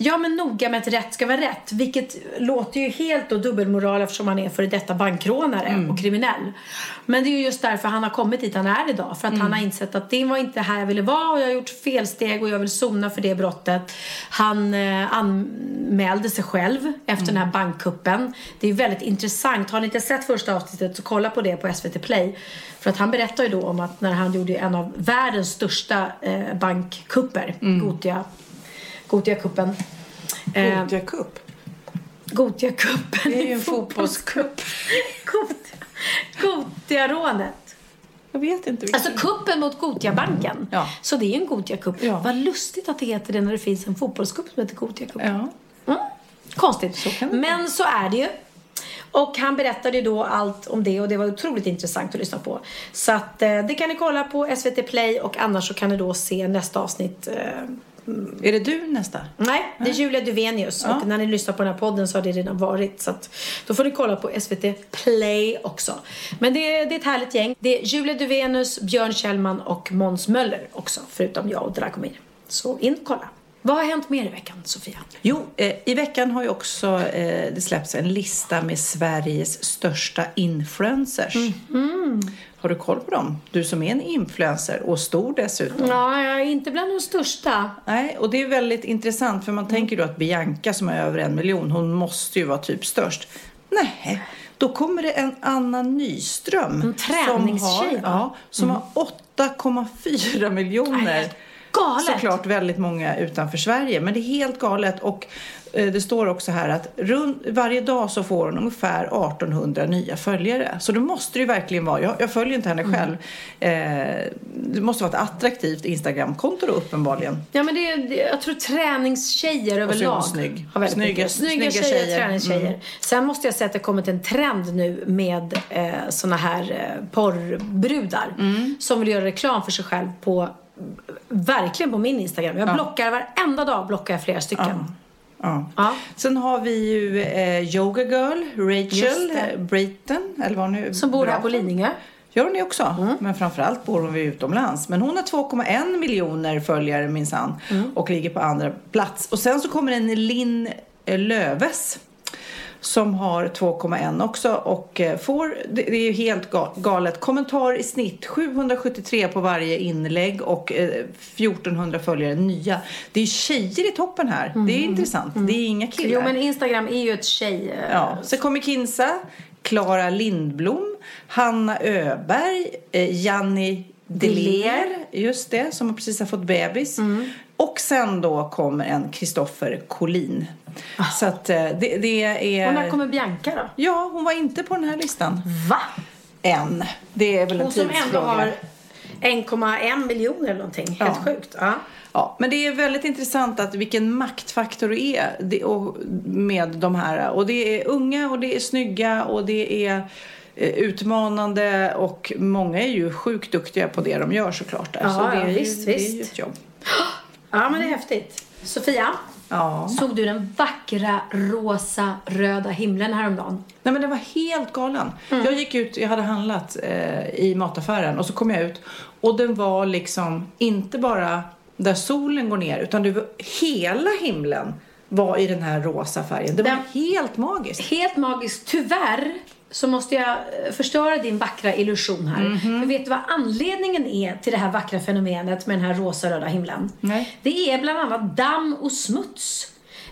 ja, men noga med att rätt ska vara rätt. Vilket låter ju helt då dubbelmoral eftersom han är före detta bankrånare och kriminell. Men det är ju just därför han har kommit dit han är idag. För att han har insett att det var inte här jag ville vara och jag har gjort felsteg och jag vill sona för det brottet. Han eh, anmälde sig själv efter den här bankkuppen. Det är väldigt intressant. Har ni inte sett första avsnittet så kolla på det på SVT Play. För att han berättar ju då om att när han gjorde en av världens största eh, bankkupper, Gotia, Gotia-kuppen. Eh, Gothia Cup. Gotia-kuppen. Det är ju en fotbollscup. *laughs* Gotia- Gotia-rånet. Jag vet inte. Vilken. Alltså kuppen mot Gotia-banken. Ja. Så det är ju en Gotia-kupp. Ja. Vad lustigt att det heter det när det finns en fotbollscup som heter Gotia-cup. Ja. Mm. Konstigt. det Men så är det ju. Och han berättade ju då allt om det och det var otroligt intressant att lyssna på. Så att eh, det kan ni kolla på SVT Play och annars så kan ni då se nästa avsnitt. Eh, Är det du nästa? nej, det är Julia Duvenius och när ni lyssnar på den här podden så har det redan varit. Så att då får ni kolla på SVT Play också. Men det är, det är ett härligt gäng. Det är Julia Duvenius, Björn Kjellman och Måns Möller också, förutom jag och Dragomir. Så in och kolla. Vad har hänt mer i veckan, Sofia? Jo, eh, i veckan har ju också eh, det släppts en lista med Sveriges största influencers. Har du koll på dem? Du som är en influencer och stor dessutom. Ja, jag är inte bland de största. Nej, och det är väldigt intressant för man tänker då att Bianca som har över en miljon, hon måste ju vara typ störst. Nej, då kommer det en Anna Nyström. En träningstjej, som har, ja, som har 8,4 miljoner. Nej, galet. Såklart väldigt många utanför Sverige, men det är helt galet. Och eh, det står också här att runt, varje dag så får hon ungefär 1800 nya följare. Så då måste det ju verkligen vara, jag, jag följer inte henne Mm. själv, eh, det måste vara ett attraktivt Instagramkonto då uppenbarligen. Ja, men det, är- det, jag tror träningstjejer så är hon överlag snygg. Snygga-. Snygga, snygga tjejer, tjejer. Mm. träningstjejer. Sen måste jag säga att det har kommit en trend nu med eh, såna här eh, porrbrudar Mm. som vill göra reklam för sig själv på verkligen på min Instagram. Jag blockar varenda dag blockar jag flera stycken. Ja. Ja. Sen har vi ju eh, Yoga Girl, Rachel eh, Brayton, eller vad nu Som bor här på. Lidingö. Gör hon det också? Men framförallt bor hon utomlands. Men hon har 2,1 miljoner följare minsann och ligger på andra plats. Och sen så kommer en Linn eh, Löves som har 2,1 också och eh, får, det är ju helt ga- galet, kommentar i snitt 773 på varje inlägg och eh, 1400 följare nya. Det är tjejer i toppen här. Det är intressant. Det är inga killar. Jo men Instagram är ju ett tjej... eh, Ja, sen kommer Kinsa, Klara Lindblom, Hanna Öberg, eh, Janni Deler, just det, som precis har fått bebis. Och sen då kommer en Kristoffer Collin. Så att eh, det, det är... Och när kommer Bianca då? Ja, hon var inte på den här listan Va? än. Det är väl en Hon som ändå tidsfråga. har 1,1 miljoner eller någonting. Helt Ja. sjukt. Ja. Ja, men det är väldigt intressant att vilken maktfaktor det är det, och, med de här. Och det är unga och det är snygga och det är eh, utmanande och många är ju sjukt duktiga på det de gör såklart. Där. Ja, Så det ja, är, ju- visst, det är ju ett jobb. *gasps* ja men det är häftigt. Sofia, Ja. såg du den vackra rosa röda himlen häromdagen? Nej men den var helt galen. Jag gick ut, jag hade handlat eh, i mataffären och så kom jag ut och den var liksom inte bara där solen går ner utan det var, hela himlen var i den här rosa färgen. Det var Den- helt magiskt. Helt magiskt. Tyvärr så måste jag eh, förstöra din vackra illusion här. Mhm. För vet du vad anledningen är till det här vackra fenomenet med den här rosa-röda himlen? Nej. Det är bland annat damm och smuts.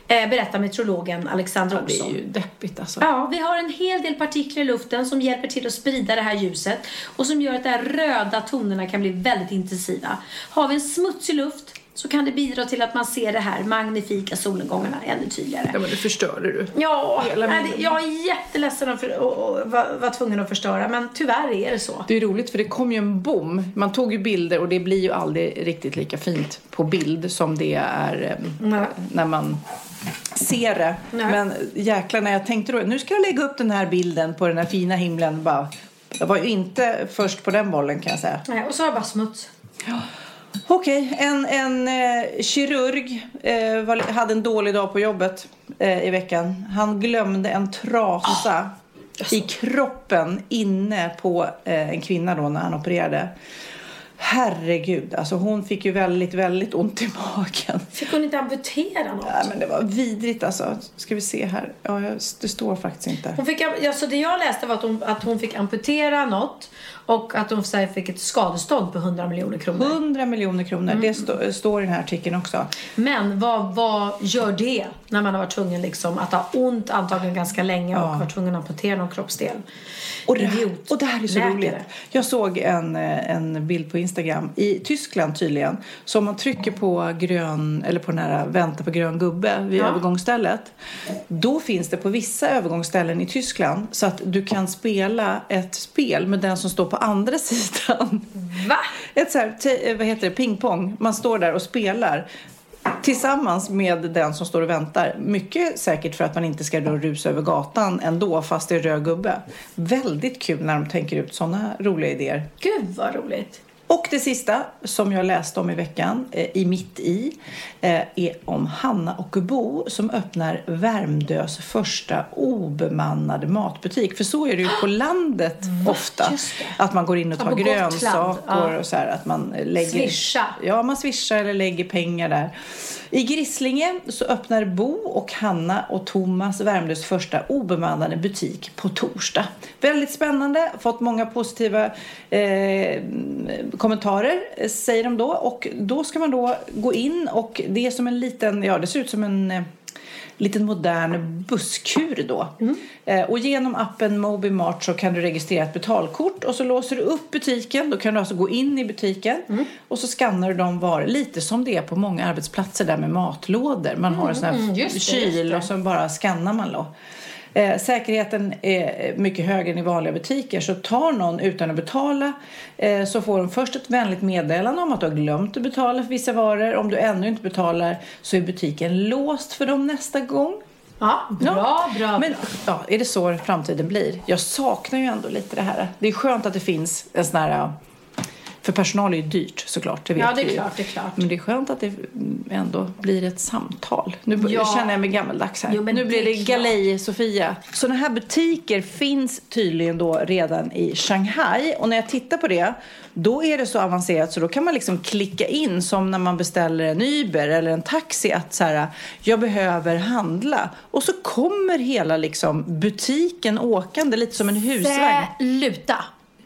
Eh, berättar meteorologen Alexander Ja, det Olsson. är ju deppigt alltså. Ja, vi har en hel del partiklar i luften som hjälper till att sprida det här ljuset och som gör att de här röda tonerna kan bli väldigt intensiva. Har vi en smutsig luft så kan det bidra till att man ser det här magnifika solnedgångarna ännu tydligare. Ja men det förstörde du. Ja, nej, det- jag är jätteledsen att för- och, och, var, var tvungen att förstöra men tyvärr är det så. Det är roligt för det kom ju en bom. Man tog ju bilder och det blir ju aldrig riktigt lika fint på bild som det är Nej. när man ser det. Nej. Men jäklar när jag tänkte då, nu ska jag lägga upp den här bilden på den här fina himlen. Bara, jag var ju inte först på den bollen kan jag säga. Nej, och så har jag bara smuts. Okej, en, en eh, kirurg eh, var, hade en dålig dag på jobbet eh, i veckan. Han glömde en trasa i kroppen inne på eh, en kvinna då när han opererade. Herregud, alltså hon fick ju väldigt, väldigt ont i magen. Fick hon inte amputera något? Ja, men det var vidrigt alltså. Ska vi se här. Ja, det står faktiskt inte. Hon fick, alltså det jag läste var att hon, att hon fick amputera något och att här fick ett skadestånd på 100 miljoner kronor. 100 miljoner kronor, det stå, står i den här artikeln också. Men vad, vad gör det när man har varit tvungen liksom att ha ont antagligen ganska länge och varit tvungen att amputera någon kroppsdel? Och det, Idiot. och det här är så Läkare. roligt. Jag såg en, eh, en bild på Instagram i Tyskland tydligen. Så om man trycker på grön, eller på den här vänta på grön gubbe vid Ja. övergångsstället. Då finns det på vissa övergångsställen i Tyskland så att du kan spela ett spel med den som står på andra *laughs* sidan. Va? Ett så här, te- vad heter det, pingpong. Man står där och spelar tillsammans med den som står och väntar. Mycket säkert för att man inte ska då rusa över gatan ändå fast det är röd gubbe. Väldigt kul när de tänker ut sådana roliga idéer. Gud vad roligt. Och det sista som jag läste om i veckan, eh, i mitt i, eh, är om Hanna och Bo som öppnar Värmdös första obemannade matbutik. För så är det ju på landet ofta. Just det. Att man går in och tar grönsaker ja. och så här. Att man lägger, Swisha. Ja, man swishar eller lägger pengar där. I Grisslinge så öppnar Bo och Hanna och Thomas Värmdös första obemannade butik på torsdag. Väldigt spännande, fått många positiva eh, kommentarer säger de då. Och då ska man då gå in och det är som en liten, ja det ser ut som en eh, liten modern busskur då. Eh, och genom appen Mobimart så kan du registrera ett betalkort och så låser du upp butiken. Då kan du alltså gå in i butiken och så skannar du de varor. Lite som det är på många arbetsplatser där med matlådor. Man har en sån här Mm, det, kyl och så bara skannar man då. Eh, säkerheten är mycket högre än i vanliga butiker så tar någon utan att betala eh, så får de först ett vänligt meddelande om att du har glömt att betala för vissa varor. Om du ännu inte betalar så är butiken låst för dem nästa gång. Ja, bra, bra. Men ja, är det så framtiden blir? Jag saknar ju ändå lite det här. Det är skönt att det finns en sån här... För personal är ju dyrt såklart, det vet Ja, det är klart, det är klart. Men det är skönt att det ändå blir ett samtal. Nu Ja. känner jag mig gammaldags här. Jo, men nu blir det det galej Sofia. Sådana här butiker finns tydligen då redan i Shanghai. Och när jag tittar på det, då är det så avancerat så då kan man liksom klicka in som när man beställer en Uber eller en taxi att så här, jag behöver handla. Och så kommer hela liksom butiken åkande lite som en husvagn. Sluta!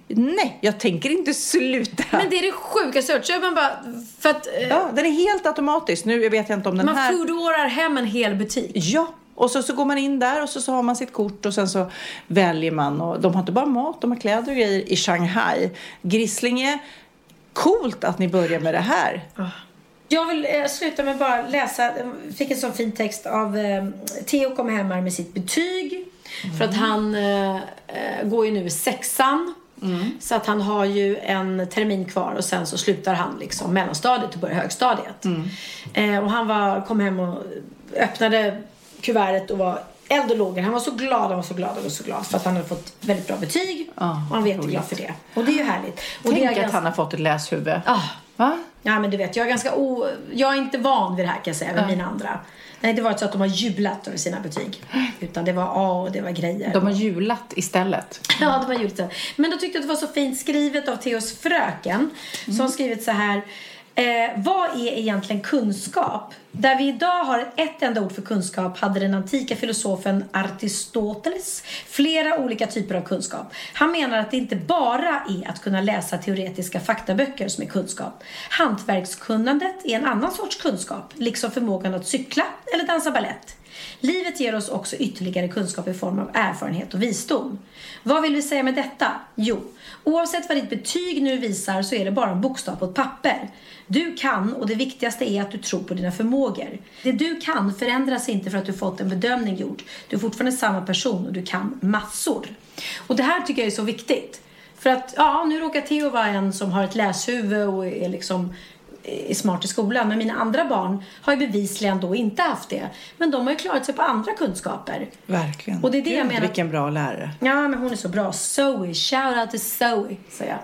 Nej, jag tänker inte sluta. Men det är det sjukaste jag hört. Man bara, för att eh, Ja, den är helt automatisk. Nu vet jag inte om den man här... foodordrar hem en hel butik. Ja, och så, så går man in där och så, så har man sitt kort och sen så väljer man. Och de har inte bara mat, de har kläder och grejer i Shanghai. Grisslinge, coolt att ni börjar med det här. Jag vill eh, sluta med bara läsa, fick en sån fin text av eh, Theo kom hem här med sitt betyg. För att han eh, eh, går ju nu i sexan. Så att han har ju en termin kvar och sen så slutar han liksom mellanstadiet och börjar högstadiet. Eh, och han var, kom hem och öppnade kuvertet och var eld och lågor. Han var så glad, han var så glad, han var så glad för att han hade fått väldigt bra betyg. Ja, och han var jätteglad för det. Och det är ju härligt. Och Tänk att ganska- han har fått ett läshuvud. Ah. Va? Ja men du vet, jag är ganska o... Jag är inte van vid det här kan jag säga, med mina andra. Det har inte så att de har jublat över sina betyg. Utan det var A och det var grejer. De har julat istället. Ja, de har det. Men då tyckte jag att det var så fint skrivet av Theos fröken. Som har skrivit så här. Eh, vad är egentligen kunskap? Där vi idag har ett enda ord för kunskap hade den antika filosofen Aristoteles flera olika typer av kunskap. Han menar att det inte bara är att kunna läsa teoretiska faktaböcker som är kunskap. Hantverkskunnandet är en annan sorts kunskap, liksom förmågan att cykla eller dansa ballett. Livet ger oss också ytterligare kunskap i form av erfarenhet och visdom. Vad vill vi säga med detta? Jo, oavsett vad ditt betyg nu visar så är det bara en bokstav på ett papper. Du kan och det viktigaste är att du tror på dina förmågor. Det du kan förändras inte för att du fått en bedömning gjord. Du är fortfarande samma person och du kan massor. Och det här tycker jag är så viktigt. För att, ja, nu råkar Theo vara en som har ett läshuvud och är liksom är smart i skolan. Men mina andra barn har ju bevisligen då inte haft det. Men de har ju klarat sig på andra kunskaper. Verkligen. Och det är det jag Gud, menar. Vilken bra lärare. Ja, men hon är så bra. Zoe. Shout out till Zoe, säger jag.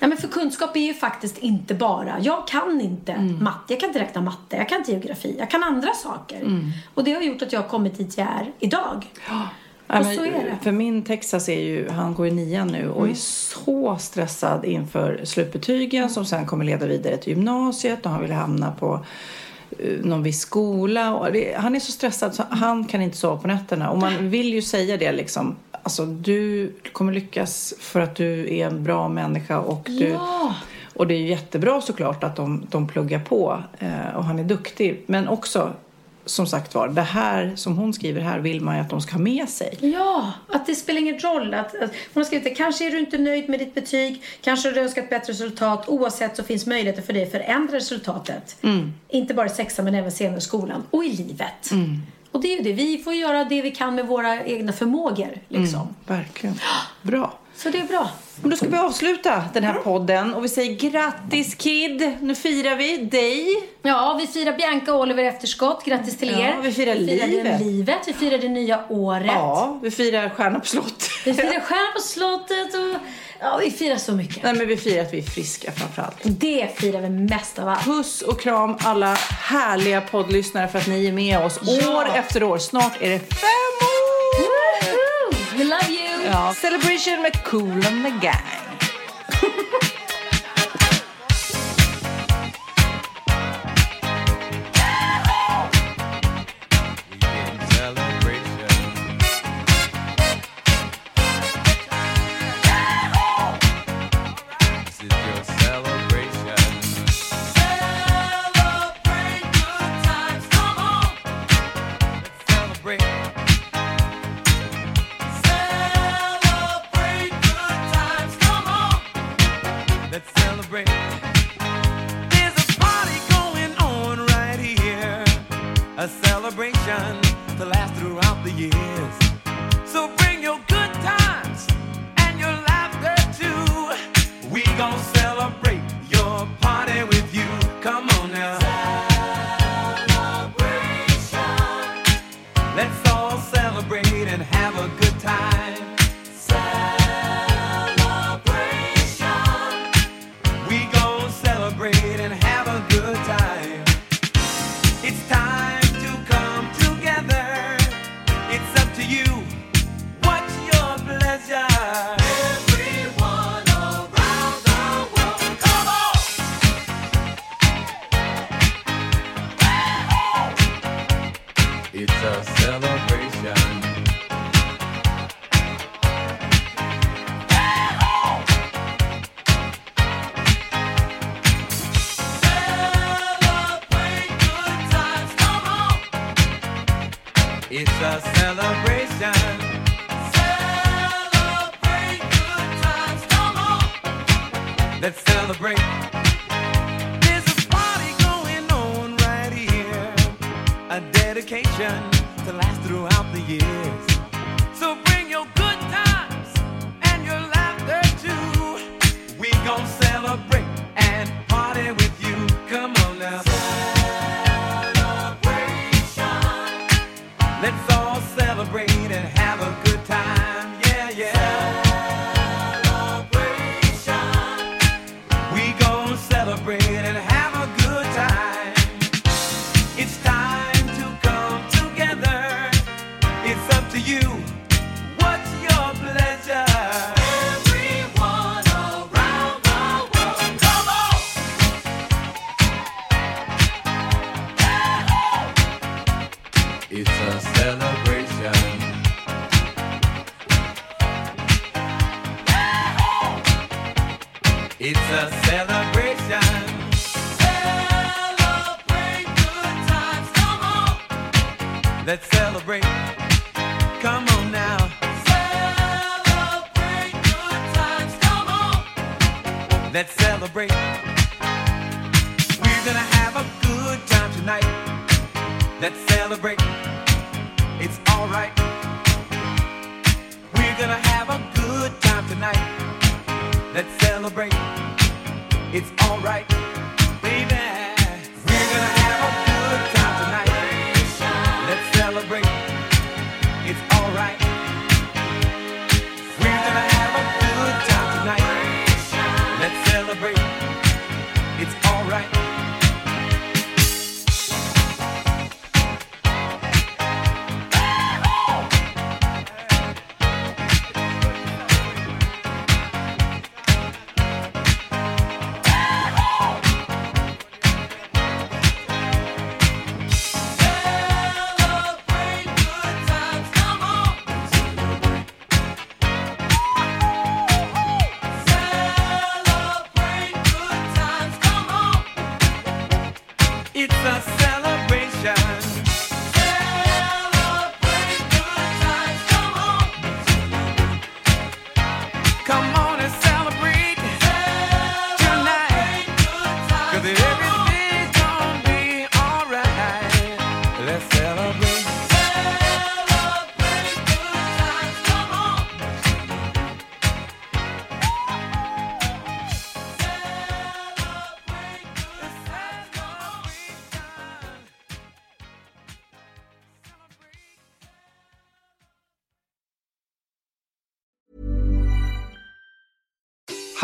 Nej, men för kunskap är ju faktiskt inte bara, jag kan inte Mm. matte, jag kan inte räkna matte, jag kan inte geografi, jag kan andra saker. Mm. Och det har gjort att jag har kommit dit jag är idag. Ja, Och men så är det. För min Texas är ju, han går i nian nu och Mm. är så stressad inför slutbetygen som sen kommer leda vidare till gymnasiet och han vill hamna på eh, någon viss skola. Det, han är så stressad så han kan inte sova på nätterna. Och man vill ju säga det liksom. Alltså du kommer lyckas för att du är en bra människa och du... Ja. Och det är ju jättebra såklart att de, de pluggar på eh, och han är duktig. Men också som sagt var, det här som hon skriver här vill man ju att de ska ha med sig. Ja, att det spelar ingen roll. Att, att, hon har skrivit kanske är du inte nöjd med ditt betyg, kanske har du önskat bättre resultat. Oavsett så finns möjligheter för dig att förändra resultatet. Mm. Inte bara i sexan men även senare i skolan och i livet. Och det är ju det, vi får göra det vi kan med våra egna förmågor. Liksom. Mm, verkligen. Bra. Så det är bra. Men då ska vi avsluta den här podden och vi säger grattis Kid! Nu firar vi dig. Ja, vi firar Bianca och Oliver efterskott. Grattis till Ja, er. vi firar livet. livet. Vi firar det nya året. Ja, vi firar Stjärna på slott. Vi firar Stjärna på slottet och ja, vi firar så mycket. Nej, men vi firar att vi är friska framförallt. Det firar vi mest av allt. Puss och kram alla härliga poddlyssnare för att ni är med oss år efter år. Snart är det fem år! Woohoo! We love you! Ja, celebration med Cool and the Gang. *laughs*